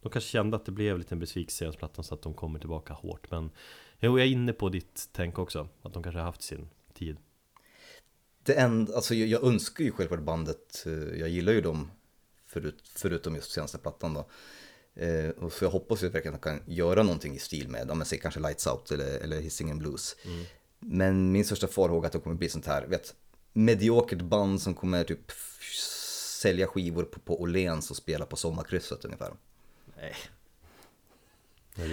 De kanske kände att det blev lite en besvikelse i plattan så att de kommer tillbaka hårt Men Jo, jag är inne på ditt tänk också, att de kanske har haft sin tid Det enda, alltså jag, jag önskar ju självklart bandet, eh, jag gillar ju dem förut, förutom just senaste plattan då. Eh, och så jag hoppas ju verkligen att de kan göra någonting i stil med, ja, men säg kanske Lights Out eller, eller Hisingen Blues. Men min största farhåga är att det kommer bli sånt här, vet, mediokert band som kommer typ sälja skivor på, på Åhléns och spela på sommarkrysset ungefär. Nej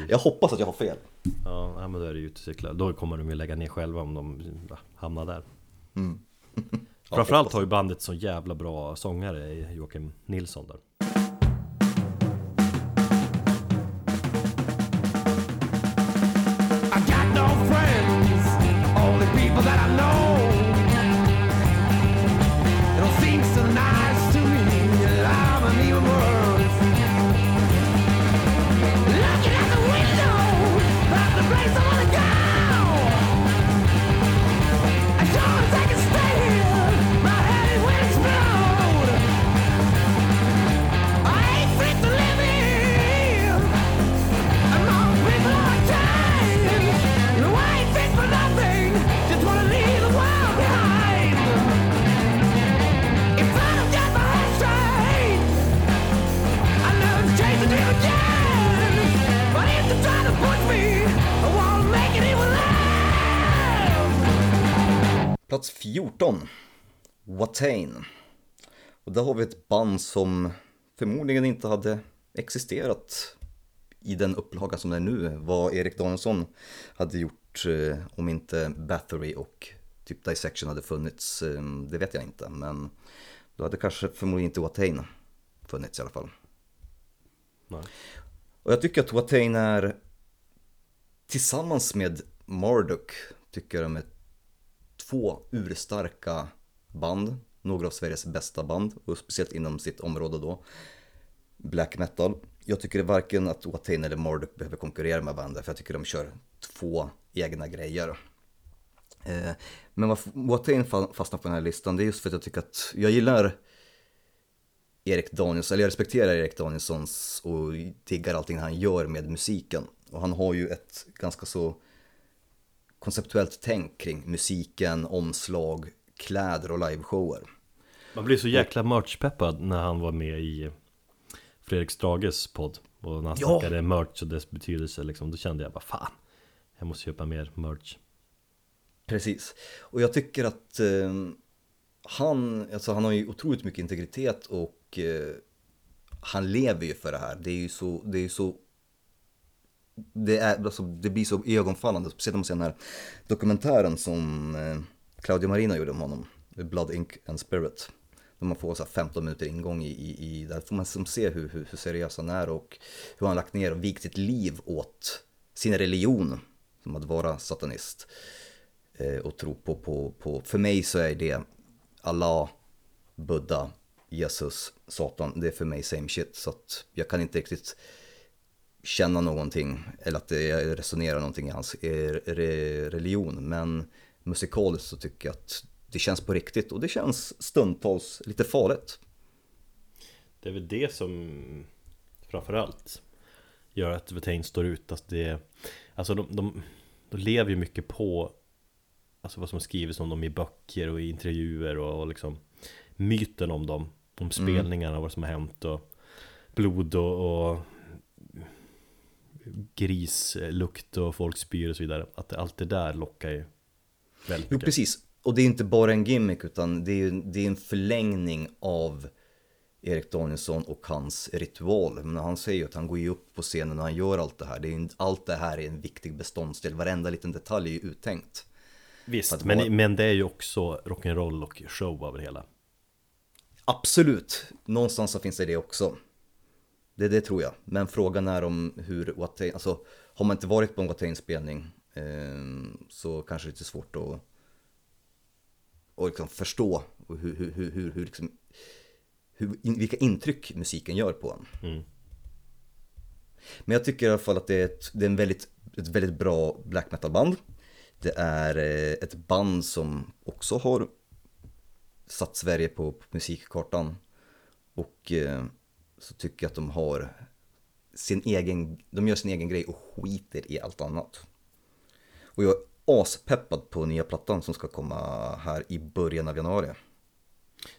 Jag hoppas att jag har fel. Ja, men då är det ju ute och cyklar. Då kommer de ju lägga ner själva om de hamnar där Framförallt hoppas har ju bandet så jävla bra sångare Joakim Nilsson där Plats 14, Watain. Och där har vi ett band som förmodligen inte hade existerat i den upplaga som det är nu. Vad Erik Danielsson hade gjort eh, om inte Bathory och typ Dissection hade funnits, eh, det vet jag inte. Men då hade kanske förmodligen inte Watain funnits i alla fall. Nej. Och jag tycker att Watain är tillsammans med Marduk tycker de är två urstarka band. Några av Sveriges bästa band och speciellt inom sitt område då. Black metal. Jag tycker varken att Watain eller Marduk behöver konkurrera med varandra för jag tycker de kör två egna grejer. Eh, men varför Watain fastnar på den här listan det är just för att jag tycker att jag gillar Erik Danielsson, eller jag respekterar Erik Danielssons och diggar allting han gör med musiken. Och han har ju ett ganska så konceptuellt tänk kring musiken, omslag, kläder och liveshower. Man blir så jäkla merchpeppad när han var med i Fredrik Strages podd Och när han Ja. snackade merch och dess betydelse liksom Då kände jag bara fan Jag måste köpa mer merch Precis. Och jag tycker att eh, han, alltså han har ju otroligt mycket integritet och eh, han lever ju för det här. Det är ju så, det är så det, är, alltså, det blir så ögonfallande, speciellt om man ser den här dokumentären som eh, Claudio Marino gjorde om honom, Blood, Ink and Spirit. Där man får så här 15 minuter ingång i, i, i där får man som se hur, hur, hur seriös han är och hur han lagt ner och vikt sitt liv åt sin religion, som att vara satanist eh, och tro på, på, på, för mig så är det Allah, Buddha, Jesus, Satan, det är för mig same shit. Så att jag kan inte riktigt känna någonting eller att det resonerar någonting i hans re, religion. Men musikaliskt så tycker jag att det känns på riktigt och det känns stundtals lite farligt. Det är väl det som framförallt gör att Vetain står ut alltså, det, alltså de, de, de lever ju mycket på Alltså vad som skrivs om dem i böcker och i intervjuer och, och liksom Myten om dem Om spelningarna, vad som har hänt och Blod och, och Grislukt och folk spyr och så vidare Att allt det där lockar ju Väldigt Jo mycket precis, och det är inte bara en gimmick utan det är, det är en förlängning av Erik Danielsson och hans ritual. Men han säger ju att han går ju upp på scenen och han gör allt det här. Det är, allt det här är en viktig beståndsdel, varenda liten detalj är ju uttänkt. Visst, men, vara- men det är ju också rock'n'roll och show av det hela Absolut, någonstans så finns det det också. Det, det tror jag. Men frågan är om hur Watain, alltså har man inte varit på en Watain-spelning eh, så kanske det är lite svårt att och liksom förstå hur, hur, hur, hur, hur, liksom, hur, in, vilka intryck musiken gör på en. Mm. Men jag tycker i alla fall att det är ett, det är en väldigt, ett väldigt bra black metal band. Det är eh, ett band som också har satt Sverige på, på musikkartan. Och eh, så tycker jag att de har sin egen, de gör sin egen grej och skiter i allt annat. Och jag är aspeppad på nya plattan som ska komma här i början av januari.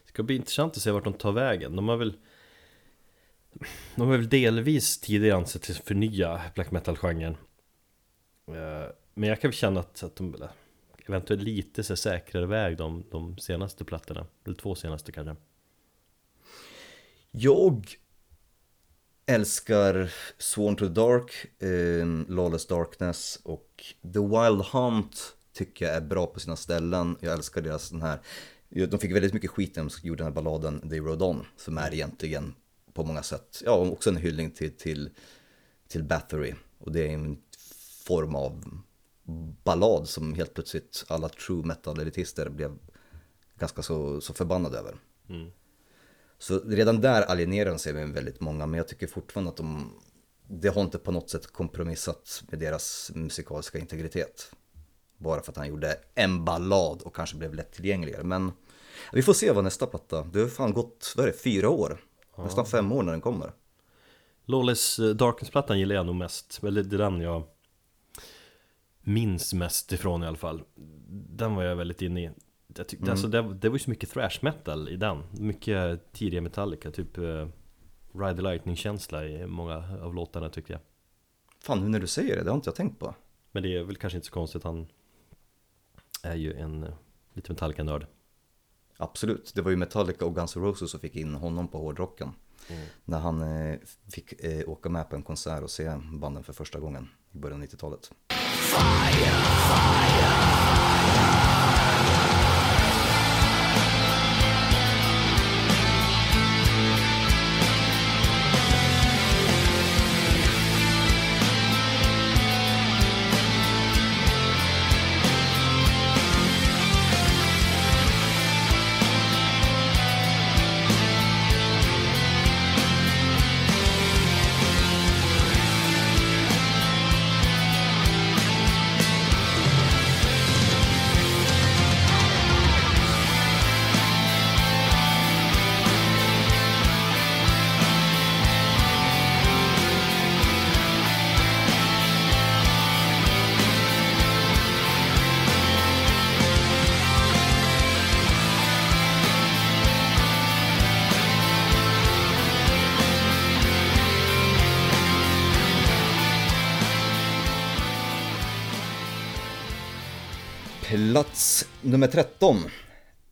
Det ska bli intressant att se vart de tar vägen. De har väl De har väl delvis tidigare ansett sig förnya black metal-genren Eh, Men jag kan väl känna att, att de eventuellt lite så säkrare väg de, de senaste plattorna Eller två senaste kanske Jag älskar Sworn to the Dark, eh, Lawless Darkness och The Wild Hunt tycker jag är bra på sina ställen. Jag älskar deras den här, de fick väldigt mycket skit när de gjorde den här balladen They Rode On som är egentligen på många sätt, ja också en hyllning till, till, till Bathory och det är en form av ballad som helt plötsligt alla true metal-elitister blev ganska så, så förbannade över. Mm. Så redan där alienerar de sig med väldigt många, men jag tycker fortfarande att de, det har inte på något sätt kompromissat med deras musikaliska integritet. Bara för att han gjorde en ballad och kanske blev lättillgängligare. Men vi får se vad nästa platta, det har fan gått, vad är det, fyra år? Nästan fem år när den kommer. Lawless eh, Darkness-plattan gillar jag nog mest Eller det är den jag minns mest ifrån i alla fall Den var jag väldigt inne i jag tyckte, alltså, det, det var ju så mycket thrash metal i den. Mycket tidiga Metallica, typ uh, Ride the Lightning-känsla i många av låtarna tyckte jag. Fan, nu när du säger det, det har inte jag tänkt på. Men det är väl kanske inte så konstigt, han är ju en uh, lite Metallica-nörd. Absolut, det var ju Metallica och Guns N' Roses som fick in honom på hårdrocken. När han eh, fick eh, åka med på en konsert och se banden för första gången i början av 90-talet. Plats nummer 13.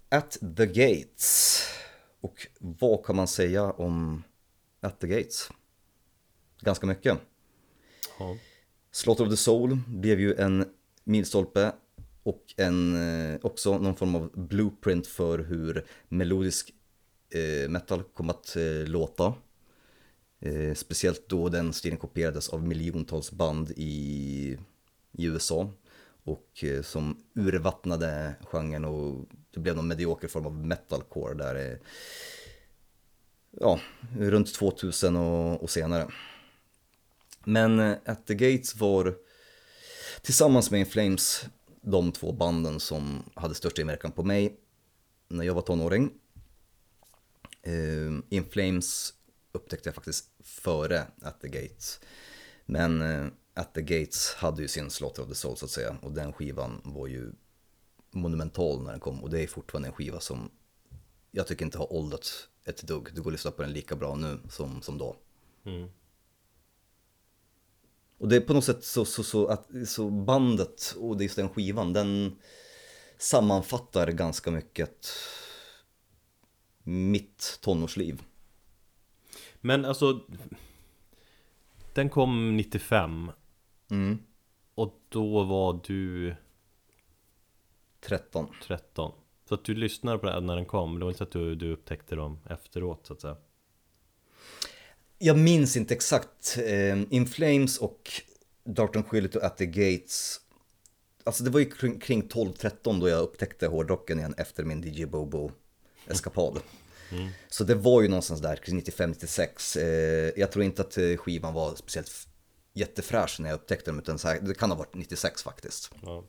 At the Gates. Och vad kan man säga om At the Gates? Ganska mycket. Ja. Slaughter of the Soul blev ju en milstolpe och en, eh, också någon form av blueprint för hur melodisk eh, metal kom att eh, låta. Eh, speciellt då den stilen kopierades av miljontals band i, i USA och eh, som urvattnade genren och det blev någon medioker form av metalcore där ja, runt 2000 och, och senare. Men eh, At the Gates var tillsammans med In Flames de två banden som hade störst inverkan på mig när jag var tonåring. Eh, uh, In Flames upptäckte jag faktiskt före At the Gates. Men At the Gates hade ju sin Slaughter of the Soul så att säga och den skivan var ju monumental när den kom och det är fortfarande en skiva som jag tycker inte har åldrats ett dugg. Du går och lyssnar på den lika bra nu som, som då. Mm. Och det är på något sätt så, så, så att så bandet och det just den skivan, den sammanfattar ganska mycket mitt tonårsliv. Men alltså Den kom 95 Mm. Och då var du 13. 13 Så att du lyssnade på den när den kom Det var inte så att du, du upptäckte dem efteråt så att säga Jag minns inte exakt. Eh, In Flames och Dark Tranquility och At the Gates alltså det var ju kring, kring 12-13 då jag upptäckte hårdrocken igen efter min DJ Bobo-eskapad. Så det var ju någonstans där kring 95-96. Eh, jag tror inte att eh, skivan var speciellt jättefräsch när jag upptäckte den, utan här, det kan ha varit 96 faktiskt. Ja.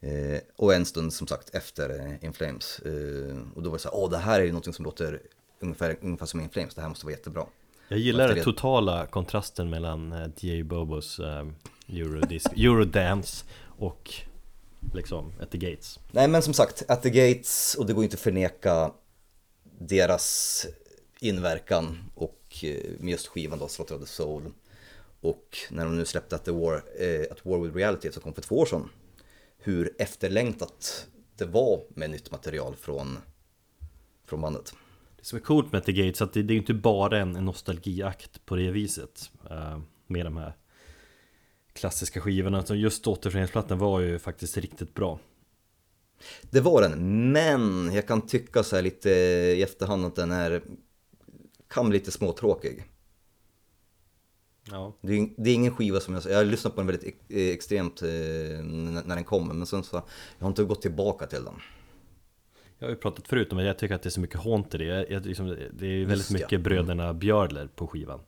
Eh, och en stund som sagt efter eh, In Flames. Eh, och då var det så här, åh det här är ju någonting som låter ungefär, ungefär som In Flames, det här måste vara jättebra. Jag gillar den det- totala kontrasten mellan eh, DJ Bobos eh, Eurodisc, Eurodance och liksom At the Gates. Nej men som sagt, At the Gates, och det går inte att förneka deras inverkan och med just skivan då, Slaughter of the Soul. Och när de nu släppte At, the War, eh, At War with Reality som kom för två år sedan, hur efterlängtat det var med nytt material från, från bandet. Det som är coolt med the Gates att det, det är inte bara en, en nostalgiakt på det viset eh, Med de här klassiska skivorna, utan just återföreningsplattan var ju faktiskt riktigt bra Det var den, men jag kan tycka så här lite i efterhand att den är, kan bli lite småtråkig. Ja, Det är, det är ingen skiva som jag, jag har lyssnat på den väldigt eh, extremt eh, när den kommer, men sen så, jag har inte gått tillbaka till den. Jag har ju pratat förut om att jag tycker att det är så mycket hånt i det jag, jag, liksom, Det är väldigt Just ja. mycket bröderna Björler på skivan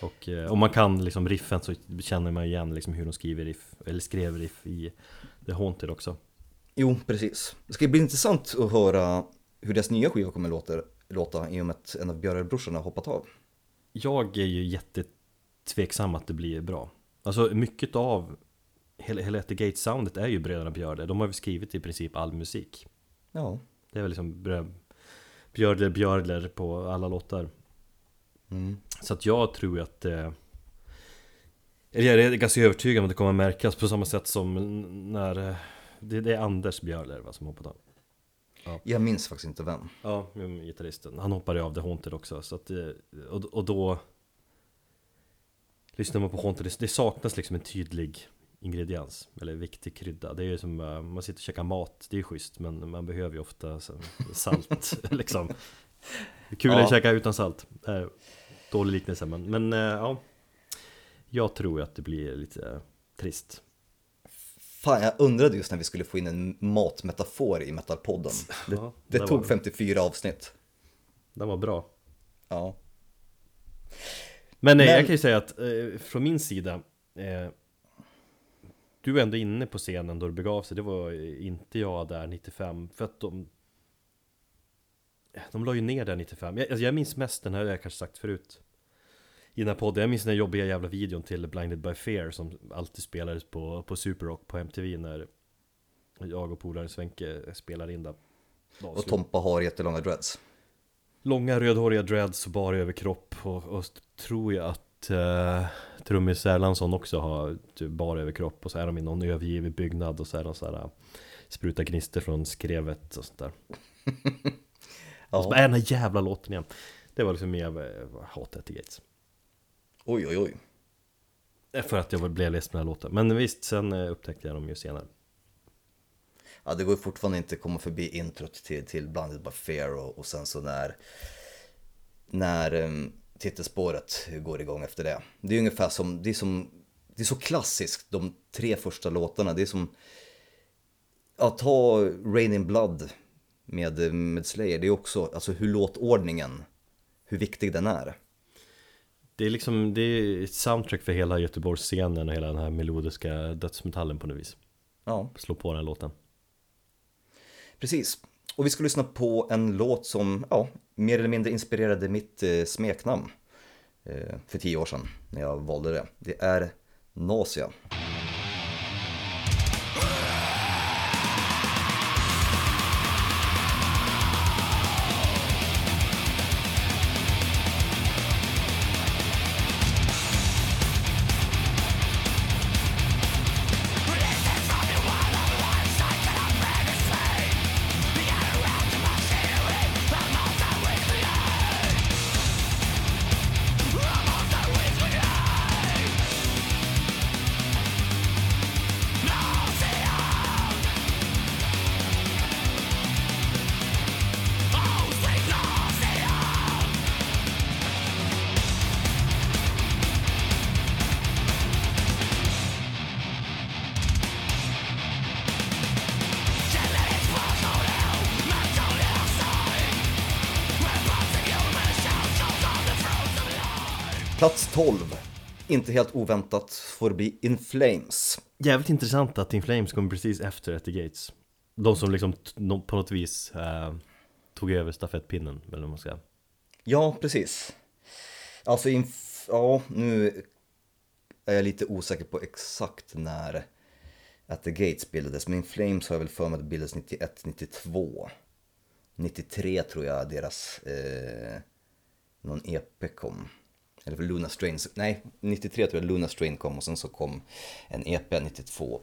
Och eh, om man kan liksom riffen så känner man igen liksom hur de skriver riff Eller skrev riff i The Haunted också Jo, precis. Det ska bli intressant att höra hur deras nya skiva kommer låta, låta i och med att en av Björre-brorsorna har hoppat av. Jag är ju jättetveksam att det blir bra. Alltså mycket av Hela, At the Gate-soundet är ju bröderna Björler De har ju skrivit i princip all musik. Ja, Det är väl liksom brö- Björler på alla låtar. Mm. Så att jag tror att eh, Jag är ganska övertygad om att det kommer märkas på samma sätt som när eh, Det, det är Anders Björler va, som hoppat av. Jag minns faktiskt inte vem. Ja, gitarristen. Han hoppade av The Haunted också så att, eh, och, och då Lyssnar man på Haunted, det, det saknas liksom en tydlig ingrediens Eller viktig krydda Det är ju som, eh, man sitter och käkar mat Det är ju schysst men man behöver ju ofta salt liksom Kul Ja. att käka utan salt eh, Dålig liknelse men, men eh, ja Jag tror att det blir lite trist Fan, jag undrade just när vi skulle få in en matmetafor i Metalpodden. Det, Ja, det tog var 54 avsnitt. Den var bra Ja. Men, eh, Men- jag kan ju säga att eh, från min sida eh, Du är ändå inne på scenen då det begav sig. Det var inte jag där 95 För att de De la ju ner där 95 Jag, alltså jag minns mest den här, jag kanske sagt förut I den här podden, jag minns den här jobbiga jävla videon till Blinded by Fear Som alltid spelades på, på Superrock på MTV när Jag och polaren Svenke spelade in den. Och Tompa har jättelånga dreads. Långa rödhåriga dreads och bara överkropp och, och tror jag att uh, Trummis Erlandsson också har typ bara överkropp och så är de i någon övergiven byggnad och så är de så här uh, Spruta gnister från skrevet och sånt där. Och så bara, Ja. är den här jävla låten igen. Det var liksom mer uh, hatet till Gates. Oj, oj, oj. Eh, För att jag blev ledsen med den här låten. Men visst, sen upptäckte jag dem ju senare Ja, det går fortfarande inte att komma förbi introt till, till Blinded by Fear och, och sen så när, när um, titelspåret går igång efter det. Det är ungefär som, det är som, det är så klassiskt de tre första låtarna. Det är som, ja ta Rain in Blood med, med Slayer. Det är också, alltså hur låtordningen, hur viktig den är. Det är liksom, det är ett soundtrack för hela Göteborgsscenen och hela den här melodiska dödsmetallen på något vis Ja, Slå på den låten Precis. Och vi ska lyssna på en låt som, ja, mer eller mindre inspirerade mitt eh, smeknamn eh, för tio år sedan när jag valde det. Det är Nausea. Inte helt oväntat, får bli In Flames. Jävligt intressant att In Flames kom precis efter At the Gates De som liksom på något vis eh, tog över stafettpinnen, eller vad man ska Ja, precis. Alltså, inf- ja, nu är jag lite osäker på exakt när At the Gates bildades, men In Flames har jag väl för mig att det bildades 91, 92. 93 tror jag deras, eh, någon EP kom. Eller för Luna Strain, nej 93 tror jag Luna Strain kom och sen så kom en EP 92,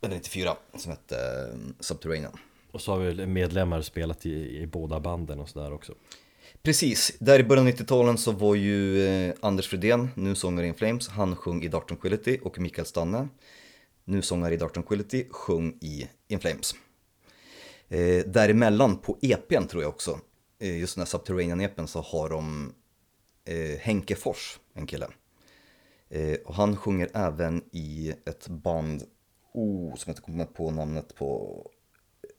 eller 94 som hette eh, Subterranean. Och så har väl medlemmar spelat i, i båda banden och sådär också Precis, där i början av 90-talen så var ju eh, Anders Fredén, nu sångare i In Flames, han sjöng i Dark Tranquility och Mikael Stanne, nu sångare i Dark Tranquility, sjöng i In Flames. Eh, däremellan på EPn tror jag också, eh, just den här Subterranean-EPn så har de eh, Henke Fors, en kille. Eh, och han sjunger även i ett band, oh, som jag inte kommer på namnet på,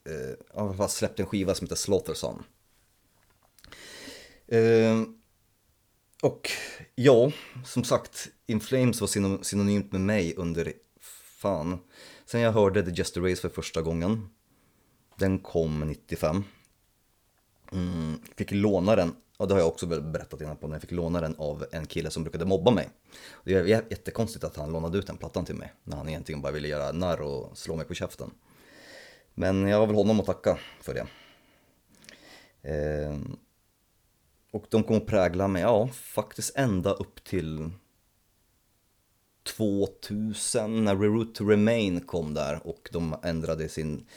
eh, har släppt en skiva som heter Slaughterson. Eh, och ja, som sagt, In Flames var synonymt med mig under fan. Sen jag hörde The Just Race för första gången. Den kom 95. Mm, fick låna den, och det har jag också väl berättat innan på, när jag fick låna den av en kille som brukade mobba mig. Det är jättekonstigt att han lånade ut den plattan till mig, när han egentligen bara ville göra narr och slå mig på käften. Men jag har väl honom att tacka för det. Eh, och de kommer att prägla mig, ja, faktiskt ända upp till 2000 när Reroute to Remain kom där och de ändrade sin,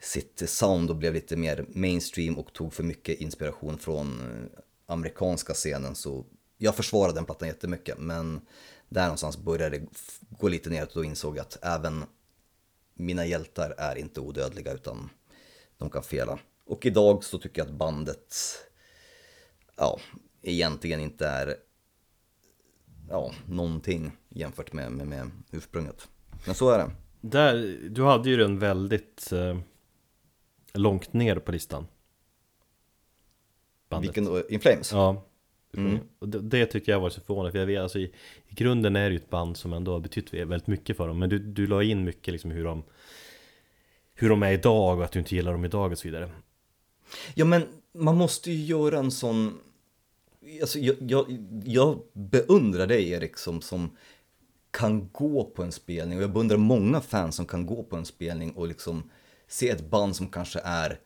sitt sound och blev lite mer mainstream och tog för mycket inspiration från eh, amerikanska scenen så jag försvarade den plattan jättemycket men där någonstans började det gå lite neråt och då insåg jag att även mina hjältar är inte odödliga utan de kan fela. Och idag så tycker jag att bandet ja, egentligen inte är ja, någonting jämfört med, med, med ursprunget. Men så är det. Där, du hade ju den väldigt eh, långt ner på listan Bandet Vilken då? In Flames? Ja Mm. Och det, det tycker jag var så förvånande för jag vet alltså i, i grunden är det ju ett band som ändå har betytt väldigt mycket för dem Men du, du la in mycket liksom hur de Hur de är idag och att du inte gillar dem idag och så vidare Ja men man måste ju göra en sån Alltså jag, jag, jag beundrar dig Erik som, som kan gå på en spelning och jag beundrar många fans som kan gå på en spelning och liksom se ett band som kanske är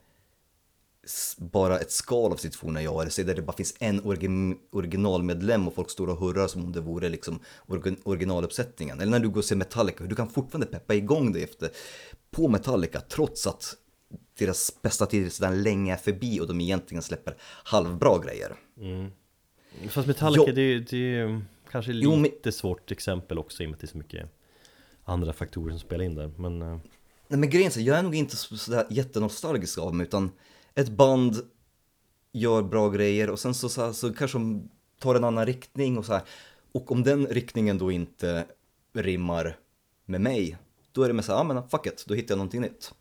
bara ett skal av sitt forna jag, eller se där det bara finns en orgi- originalmedlem och folk står och hurrar som om det vore liksom originaluppsättningen. Eller när du går och ser Metallica, hur du kan fortfarande peppa igång dig efter, på Metallica trots att deras bästa tid sedan länge är förbi och de egentligen släpper halvbra grejer. Fast Metallica Jo. det, är- det är kanske Jo, men- lite svårt exempel också i och med att det är så mycket andra faktorer som spelar in där Men eh, Nej men grejen är, så, jag är nog inte så- sådär jättenostalgisk av mig utan ett band gör bra grejer och sen så, så, så kanske de tar en annan riktning och så här. Och om den riktningen då inte rimmar med mig, då är det med så här, ja men fuck it, då hittar jag någonting nytt.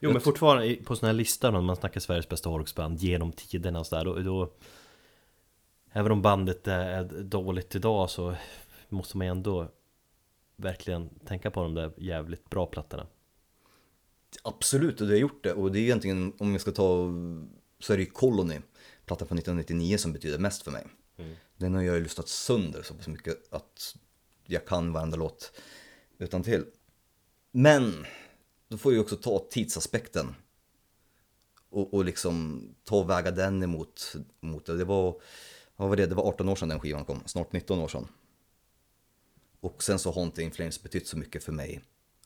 Jo men fortfarande på sådana här listor när man snackar Sveriges bästa hårdrocksband genom tiderna och sådär då, då Även om bandet är dåligt idag så måste man ändå verkligen tänka på de där jävligt bra plattorna Absolut, och det har gjort det. Och det är egentligen, om jag ska ta, så är det ju Colony, plattan från 1999 som betyder mest för mig. Den har jag ju lyssnat sönder så pass mycket att jag kan varenda låt utan till. Men, då får jag ju också ta tidsaspekten. Och, och liksom ta och väga den emot mot det. Det var, vad var det? Det var 18 år sedan den skivan kom, snart 19 år sedan. Och sen så har inte In Flames betytt så mycket för mig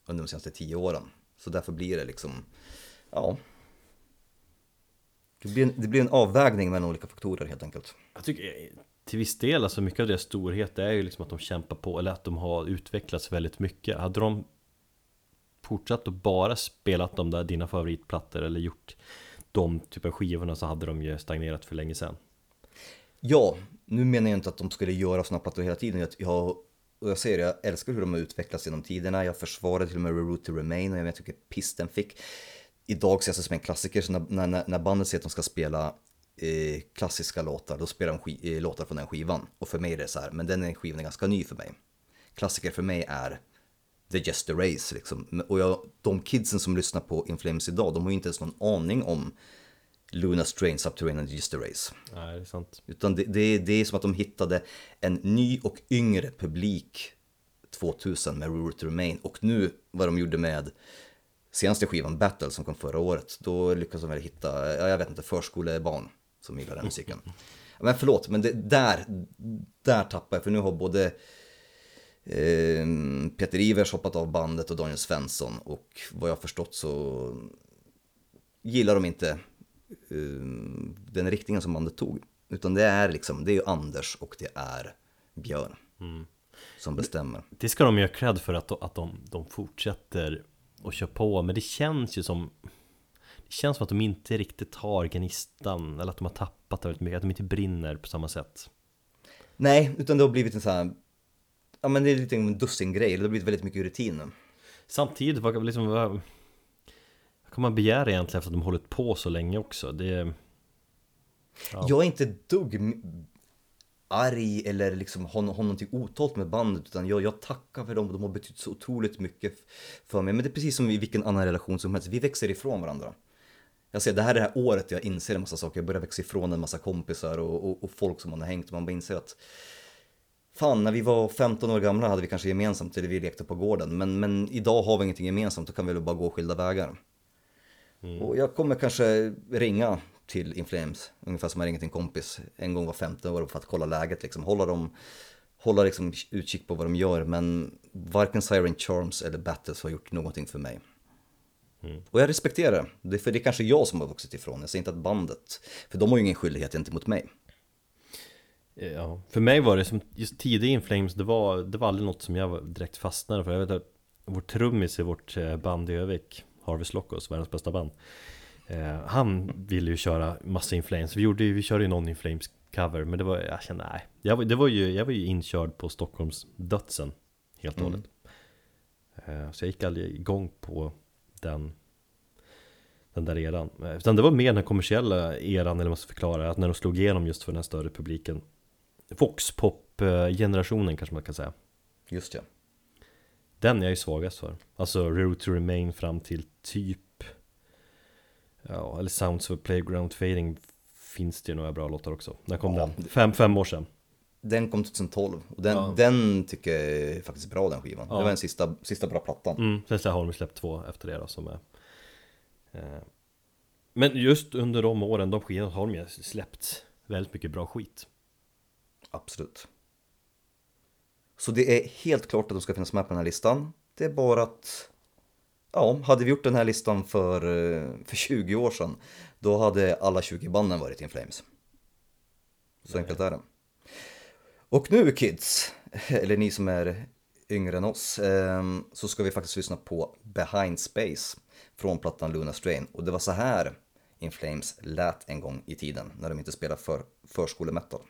under de senaste 10 åren. Så därför blir det liksom, ja. Det blir, en, det blir en avvägning mellan olika faktorer helt enkelt. Jag tycker till viss del, alltså mycket av deras storhet är ju liksom att de kämpar på, eller att de har utvecklats väldigt mycket Hade de fortsatt att bara spelat de där dina favoritplattor eller gjort de typen av skivorna så hade de ju stagnerat för länge sedan Ja, nu menar jag inte att de skulle göra sådana plattor hela tiden. Jag, jag, och jag säger det, jag älskar hur de har utvecklats genom tiderna. Jag försvarade till och med ReRoute to Remain och jag vet vilket piss den fick. Idag ses det som en klassiker, så när, när, när bandet säger att de ska spela eh, klassiska låtar, då spelar de sk- eh, låtar från den skivan. Och för mig är det så här, men den skivan är ganska ny för mig. Klassiker för mig är The Just a Race liksom. Och jag, de kidsen som lyssnar på In Flames idag, de har ju inte ens någon aning om Luna Strange, Subterranean a Race. Nej, det är sant. Utan det, det, det är som att de hittade en ny och yngre publik 2000 med Rule to Remain. Och nu vad de gjorde med senaste skivan Battle som kom förra året, då lyckades de väl hitta, ja, jag vet inte, förskolebarn som gillar den musiken. Men förlåt, men det, där, där tappar jag, för nu har både eh, Peter Ivers hoppat av bandet och Daniel Svensson och vad jag har förstått så gillar de inte den riktningen som bandet tog. Utan det är liksom, det är ju Anders och det är Björn som bestämmer. Det ska de ju ha cred för att, att de, de fortsätter och kör på Men det känns ju som Det känns som att de inte riktigt har gnistan Eller att de har tappat det väldigt mycket Att de inte brinner på samma sätt Nej, utan det har blivit en sån här, ja men det är lite en dussin-grej, det har blivit väldigt mycket rutin. Samtidigt, liksom, vad, kan man begära egentligen efter att de hållit på så länge också? Det, Ja. Jag är inte ett dugg arg eller liksom har, har någonting otalt med bandet utan jag, jag tackar för dem, de har betytt så otroligt mycket för mig. Men det är precis som i vilken annan relation som helst, vi växer ifrån varandra. Jag ser, det här är det här året jag inser en massa saker, jag börjar växa ifrån en massa kompisar och, och, och folk som man har hängt och man bara inser att Fan, när vi var 15 år gamla hade vi kanske gemensamt eller vi lekte på gården. Men, men idag har vi ingenting gemensamt, då kan vi väl bara gå skilda vägar. Och jag kommer kanske ringa till Inflames, ungefär som jag ringer till en kompis en gång var 15 år för att kolla läget liksom. Hålla dem, hålla liksom utkik på vad de gör. Men varken Siren Charms eller Battles har gjort någonting för mig. Och jag respekterar det, är för det är kanske jag som har vuxit ifrån. Jag säger inte att bandet, för de har ju ingen skyldighet gentemot mig. Ja, för mig var det som just tidig In Flames, det var, det var aldrig något som jag direkt fastnade för Jag vet att vår trummis i vårt eh, band i Övik, Harvest Lockos, världens bästa band. Eh, Han ville ju köra massa In Flames, vi, gjorde, vi körde ju någon In Flames cover Men det var, jag kände nej. Jag, var- det var ju, jag var ju inkörd på Stockholms dödsen Helt och hållet. Eh, Så jag gick aldrig igång på den den där eran. Eh, Utan det var mer den kommersiella eran, eller vad man ska förklara, att när de slog igenom just för den här större publiken. Voxpop-generationen kanske man kan säga. Just ja. Den är jag ju svagast för Alltså Road to Remain fram till typ Ja, eller Sounds of Playground Fading Finns det ju några bra låtar också När kom Ja. den? Fem, fem år sedan Den kom 2012 och den, Ja. den tycker jag är faktiskt bra den skivan. Ja. Det var den sista, sista bra plattan. mm, Sen har de släppt två efter det då som är eh, Men just under de åren, de skivorna har de ju släppt väldigt mycket bra skit Absolut. Så det är helt klart att de ska finnas med på den här listan. Det är bara att, ja, hade vi gjort den här listan för, eh, för 20 år sedan, då hade alla 20 banden varit In Flames. Så enkelt är det. Och nu kids, eller ni som är yngre än oss, eh, så ska vi faktiskt lyssna på Behind Space från plattan Luna Strain. Och det var så här In Flames lät en gång i tiden när de inte spelade för förskolemetal.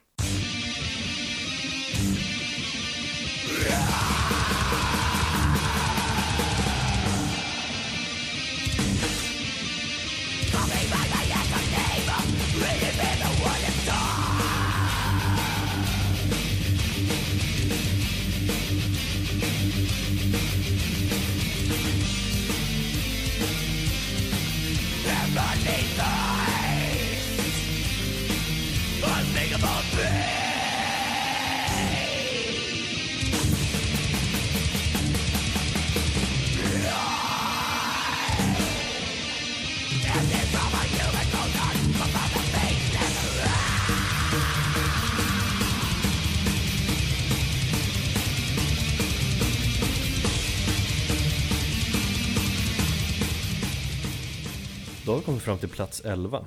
Har vi kommit fram till plats 11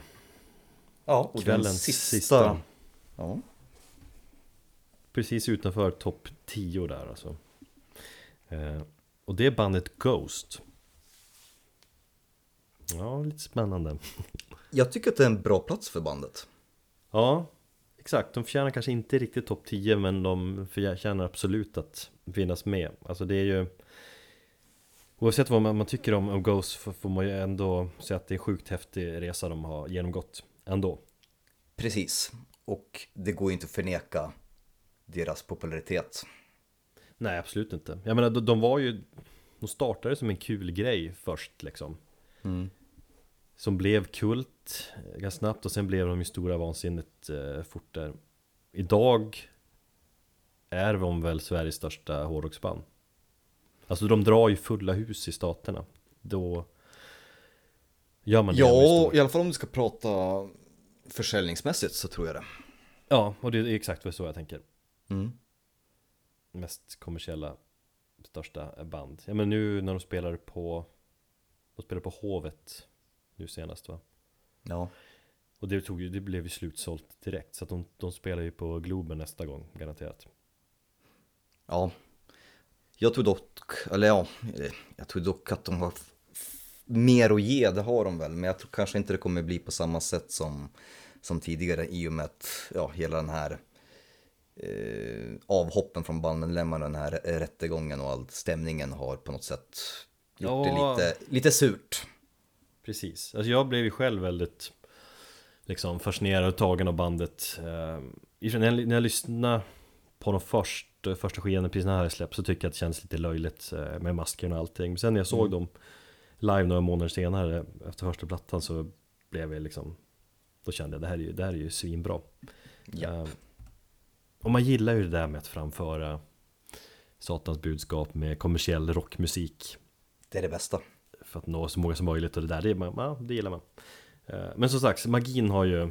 Ja, och Kvällens den sista, sista. Ja. Precis utanför topp 10 där alltså eh, Och det är bandet Ghost Ja, lite spännande Jag tycker att det är en bra plats för bandet. Ja, exakt. De förtjänar kanske inte riktigt topp 10 men de förtjänar absolut att finnas med. Alltså det är ju Oavsett vad man, man tycker om, om Ghost får, man ju ändå säga att det är en sjukt häftig resa de har genomgått ändå. Precis. Och det går ju inte att förneka deras popularitet. Nej, absolut inte. Jag menar, de, de var ju... De startade som en kul grej först liksom. Som blev kult eh, ganska snabbt och sen blev de ju stora vansinnet eh, fort där. Idag är de väl Sveriges största hårdrocksband. Alltså de drar ju fulla hus i staterna. Då gör man det. Ja, i alla fall om du ska prata försäljningsmässigt så tror jag det. ja, och det är exakt så jag tänker. Mm. Mest kommersiella, största band. Ja men nu när de spelar på De spelar på Hovet Nu senast va? Ja. Och det, tog ju, det blev ju slutsålt direkt Så att de, de spelar ju på Globen nästa gång garanterat Ja. Jag tror dock, eller ja, jag tror dock att de har mer att ge, det har de väl. Men jag tror kanske inte det kommer bli på samma sätt som, som tidigare i och med att ja, hela den här eh, avhoppen från bandmedlemmarna, den här rättegången och all stämningen har på något sätt gjort Ja. det lite, lite surt. Precis, alltså jag blev ju själv väldigt Liksom fascinerad och tagen av bandet eh, när, jag, när jag lyssnade på de första, första precis när det här släpps Så tycker jag att det känns lite löjligt eh, med maskerna och allting Men sen när jag såg dem live några månader senare Efter första plattan så blev jag liksom Då kände jag det här är ju, det här är ju svinbra Ja. Eh, Och man gillar ju det där med att framföra Satans budskap med kommersiell rockmusik Det är det bästa. för att nå så många som möjligt och det där, det, man, ja, det gillar man. Eh, Men som sagt, magin har ju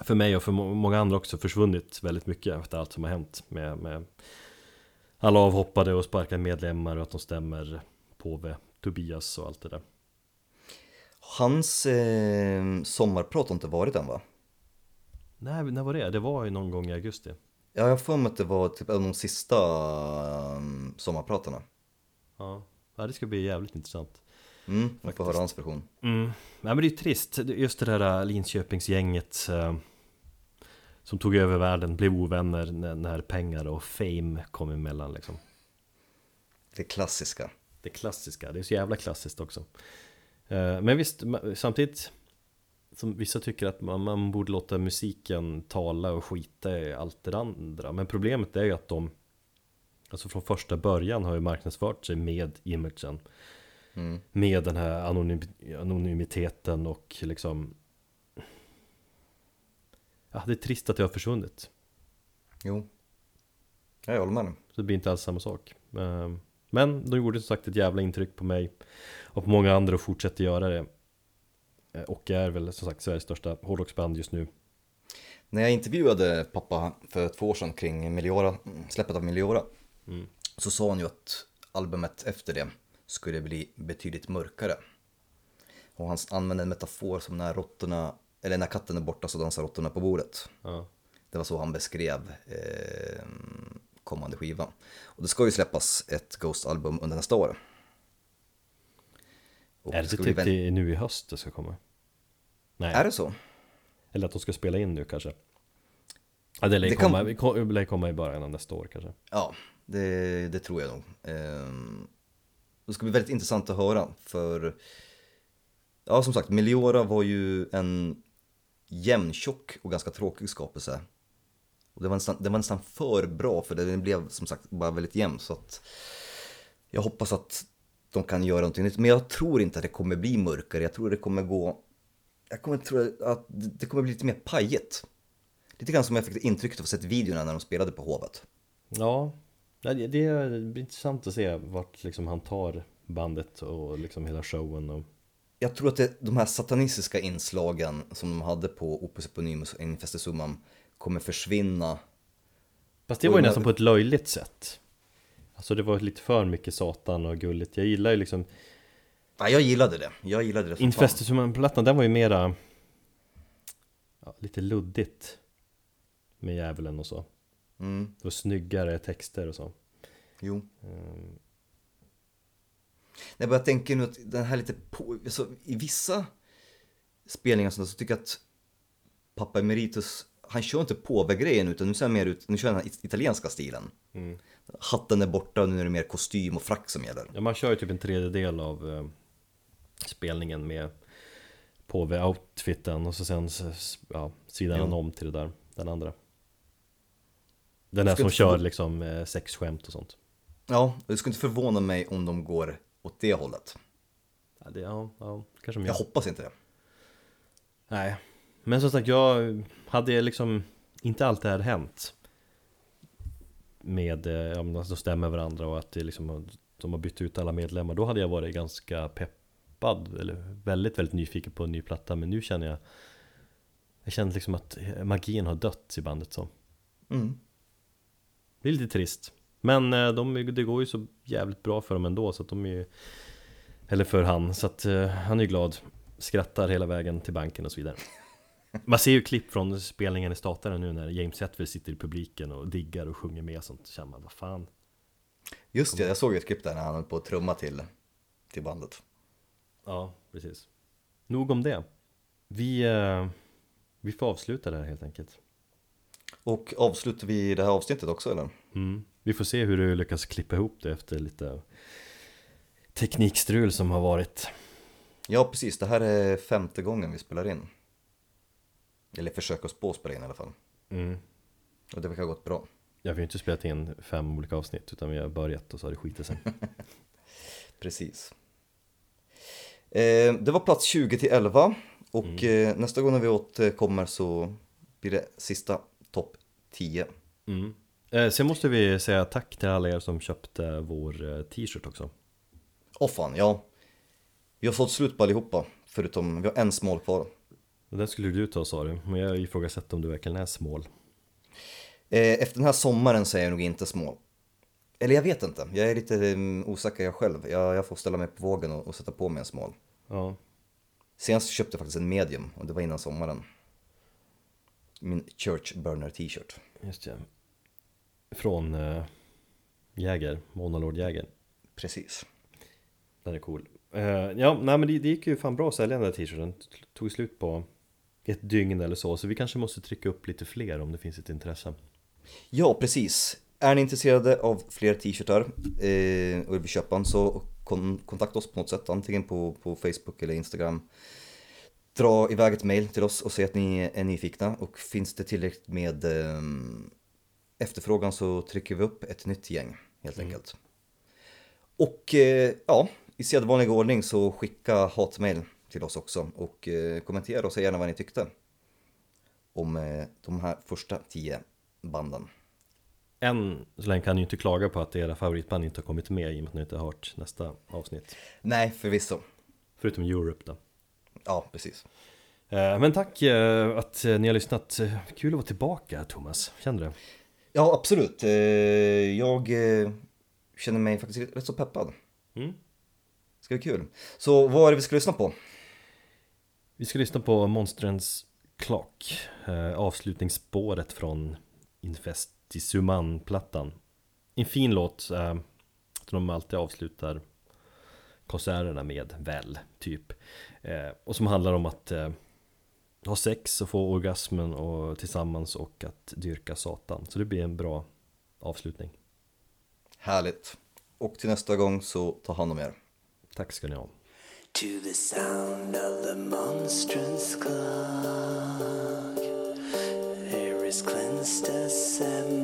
för mig och för må- många andra också försvunnit väldigt mycket efter allt som har hänt med, med alla avhoppade och sparkade medlemmar och att de stämmer påve Tobias och allt det där. Hans eh, sommarprat har inte varit än va? Nej, när var det? Det var ju någon gång i augusti. Ja, jag har för mig att det var typ en av de sista um, sommarpratarna. Ja, ja det ska bli jävligt intressant. Mm, man får höra hans version. Mm. Nej men det är ju trist, just det där Linköpingsgänget äh, Som tog över världen, blev ovänner när, när pengar och fame kom emellan liksom. Det klassiska. Det klassiska, det är så jävla klassiskt också. Eh, Men visst, samtidigt Som vissa tycker att man, man borde låta musiken tala och skita i allt det andra. Men problemet är ju att de Alltså från första början har ju marknadsfört sig med imagen. Mm. Med den här anonym, anonymiteten och liksom Ja, det är trist att det har försvunnit Jo. Ja, jag håller med dig. Så det blir inte alls samma sak Eh, Men de gjorde som sagt ett jävla intryck på mig Och på många andra och fortsätter göra det Eh, Och är väl som sagt Sveriges största hårdrocksband just nu När jag intervjuade pappa för två år sedan kring Meliora, släppet av Meliora så sa han ju att albumet efter det skulle bli betydligt mörkare. Och han använde en metafor som när råttorna, eller när katten är borta så dansar råttorna på bordet. Ja, Det var så han beskrev eh, kommande skiva. Och det ska ju släppas ett Ghost-album under nästa år. Och Är det ska typ bli vä- till nu i höst det ska komma? Nej, Är det så? eller att de ska spela in nu kanske Ja det lär Det kan- komma, kom, lär komma i början av nästa år kanske Ja, det, det tror jag nog. Ehm, det ska bli väldigt intressant att höra för Ja, som sagt, Meliora var ju en jämntjock och ganska tråkig skapelse. Och det var, nästan, det var nästan för bra för den blev som sagt bara väldigt jämn så att jag hoppas att de kan göra någonting nytt. Men jag tror inte att det kommer bli mörkare. Jag tror det kommer gå... Jag kommer tro att det kommer bli lite mer pajigt. Lite grann som jag fick intrycket av att ha sett videorna när de spelade på Hovet. Ja, det, är blir intressant att se vart liksom han tar bandet och liksom hela showen och jag tror att det, de här satanistiska inslagen som de hade på Opus Eponymus och Infestesumam kommer försvinna. Fast det var ju nästan på ett löjligt sätt Alltså det var lite för mycket satan och gulligt Jag gillar ju liksom Ja, jag gillade det. Jag gillade det. Infestusum-plattan den var ju mera ja, Lite luddigt Med djävulen och så Mm, Det var snyggare texter och så jo. Mm. Nej, men jag tänker nu att den här lite på... Så I vissa spelningar så tycker jag att pappa Emeritus, han kör inte påve-grejen utan nu ser han mer ut, nu kör han den italienska stilen. Mm. Hatten är borta och nu är det mer kostym och frack som gäller. Ja man kör ju typ en tredjedel av eh, spelningen med påve-outfiten och så sen ja, sidan Ja. om till det där, den andra Den där som kör liksom eh, sexskämt och sånt Ja, det skulle inte förvåna mig om de går åt det hållet. Ja, det, ja, ja kanske de Jag hoppas inte det. Nej Men som sagt, jag hade liksom inte allt det här hänt Med, ja alltså de stämmer varandra och att det liksom De har bytt ut alla medlemmar, då hade jag varit ganska peppad Eller väldigt, väldigt nyfiken på en ny platta Men nu känner jag Jag känner liksom att magin har dött i bandet så Mm. Det är lite trist Men eh, de, det går ju så jävligt bra för dem ändå så att de är ju Eller för han, så att eh, han är ju glad. Skrattar hela vägen till banken och så vidare. Man ser ju klipp från spelningen i staterna nu när James Hetfield sitter i publiken och diggar och sjunger med och sånt. Så känner man, vad fan? Just det, jag såg ett klipp där när han höll på att trumma till, till bandet. Ja, precis. Nog om det. Vi, eh, vi får avsluta det här helt enkelt. Och avslutar vi det här avsnittet också eller? mm. Vi får se hur du lyckas klippa ihop det efter lite teknikstrul som har varit Ja, precis. Det här är femte gången vi spelar in. Eller försöker oss på att spela in i alla fall. mm. Och det verkar ha gått bra. Ja, vi har inte spelat in fem olika avsnitt utan vi har börjat och så har det skitit sig Precis. Eh, det var plats 20 till 11 och eh, nästa gång när vi återkommer så blir det sista topp 10. mm. Eh, Sen måste vi säga tack till alla er som köpte vår eh, t-shirt också Åh fan, ja. Vi har sålt slut på allihopa, förutom vi har en smal kvar. Den skulle du ta sa du, men jag ifrågasätter om du verkligen är smål Eh, efter den här sommaren så är jag nog inte smal. Eller jag vet inte, jag är lite mm, osäker jag själv. Jag, jag får ställa mig på vågen och, och sätta på mig en smal. Ja, Senast köpte jag faktiskt en medium och det var innan sommaren. Min Church Burner t-shirt. just det Från eh, Jäger, Mona Lord Jäger Precis. Den är cool eh, Ja, nej men det, det gick ju fan bra att sälja den där t-shirten Tog slut på ett dygn eller så Så vi kanske måste trycka upp lite fler om det finns ett intresse Ja, precis. Är ni intresserade av fler t-shirtar eh, och vill köpa en så kon kontakta oss på något sätt. Antingen på, på Facebook eller Instagram. Dra iväg ett mail till oss och säg att ni är nyfikna. Och finns det tillräckligt med eh, efterfrågan så trycker vi upp ett nytt gäng helt enkelt. Och eh, ja, i sedvanlig ordning så skicka hatmail till oss också. Och eh, kommentera och säg gärna vad ni tyckte. Om eh, de här första tio banden. Än så länge kan ni ju inte klaga på att era favoritband inte har kommit med i och med att ni inte har hört nästa avsnitt Nej, förvisso. Förutom Europe då Ja, precis. Men tack att ni har lyssnat Kul att vara tillbaka Thomas, känner du? Ja, absolut. Eh, Jag eh, känner mig faktiskt rätt så peppad. Mm. Ska bli kul. Så vad är det vi ska lyssna på? Vi ska lyssna på Monsterens Clock eh, Avslutningsspåret från Infestisuman-plattan En fin låt Som de alltid avslutar konserterna med, väl, typ Och som handlar om att ha sex och få orgasmen och tillsammans och att dyrka satan. Så det blir en bra avslutning. Härligt. Och till nästa gång så ta hand om er. Tack ska ni ha. To the sound of the monstrous clock, Aries cleansed assemble flock,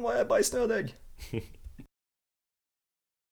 Satan vad jag är bajsnödig!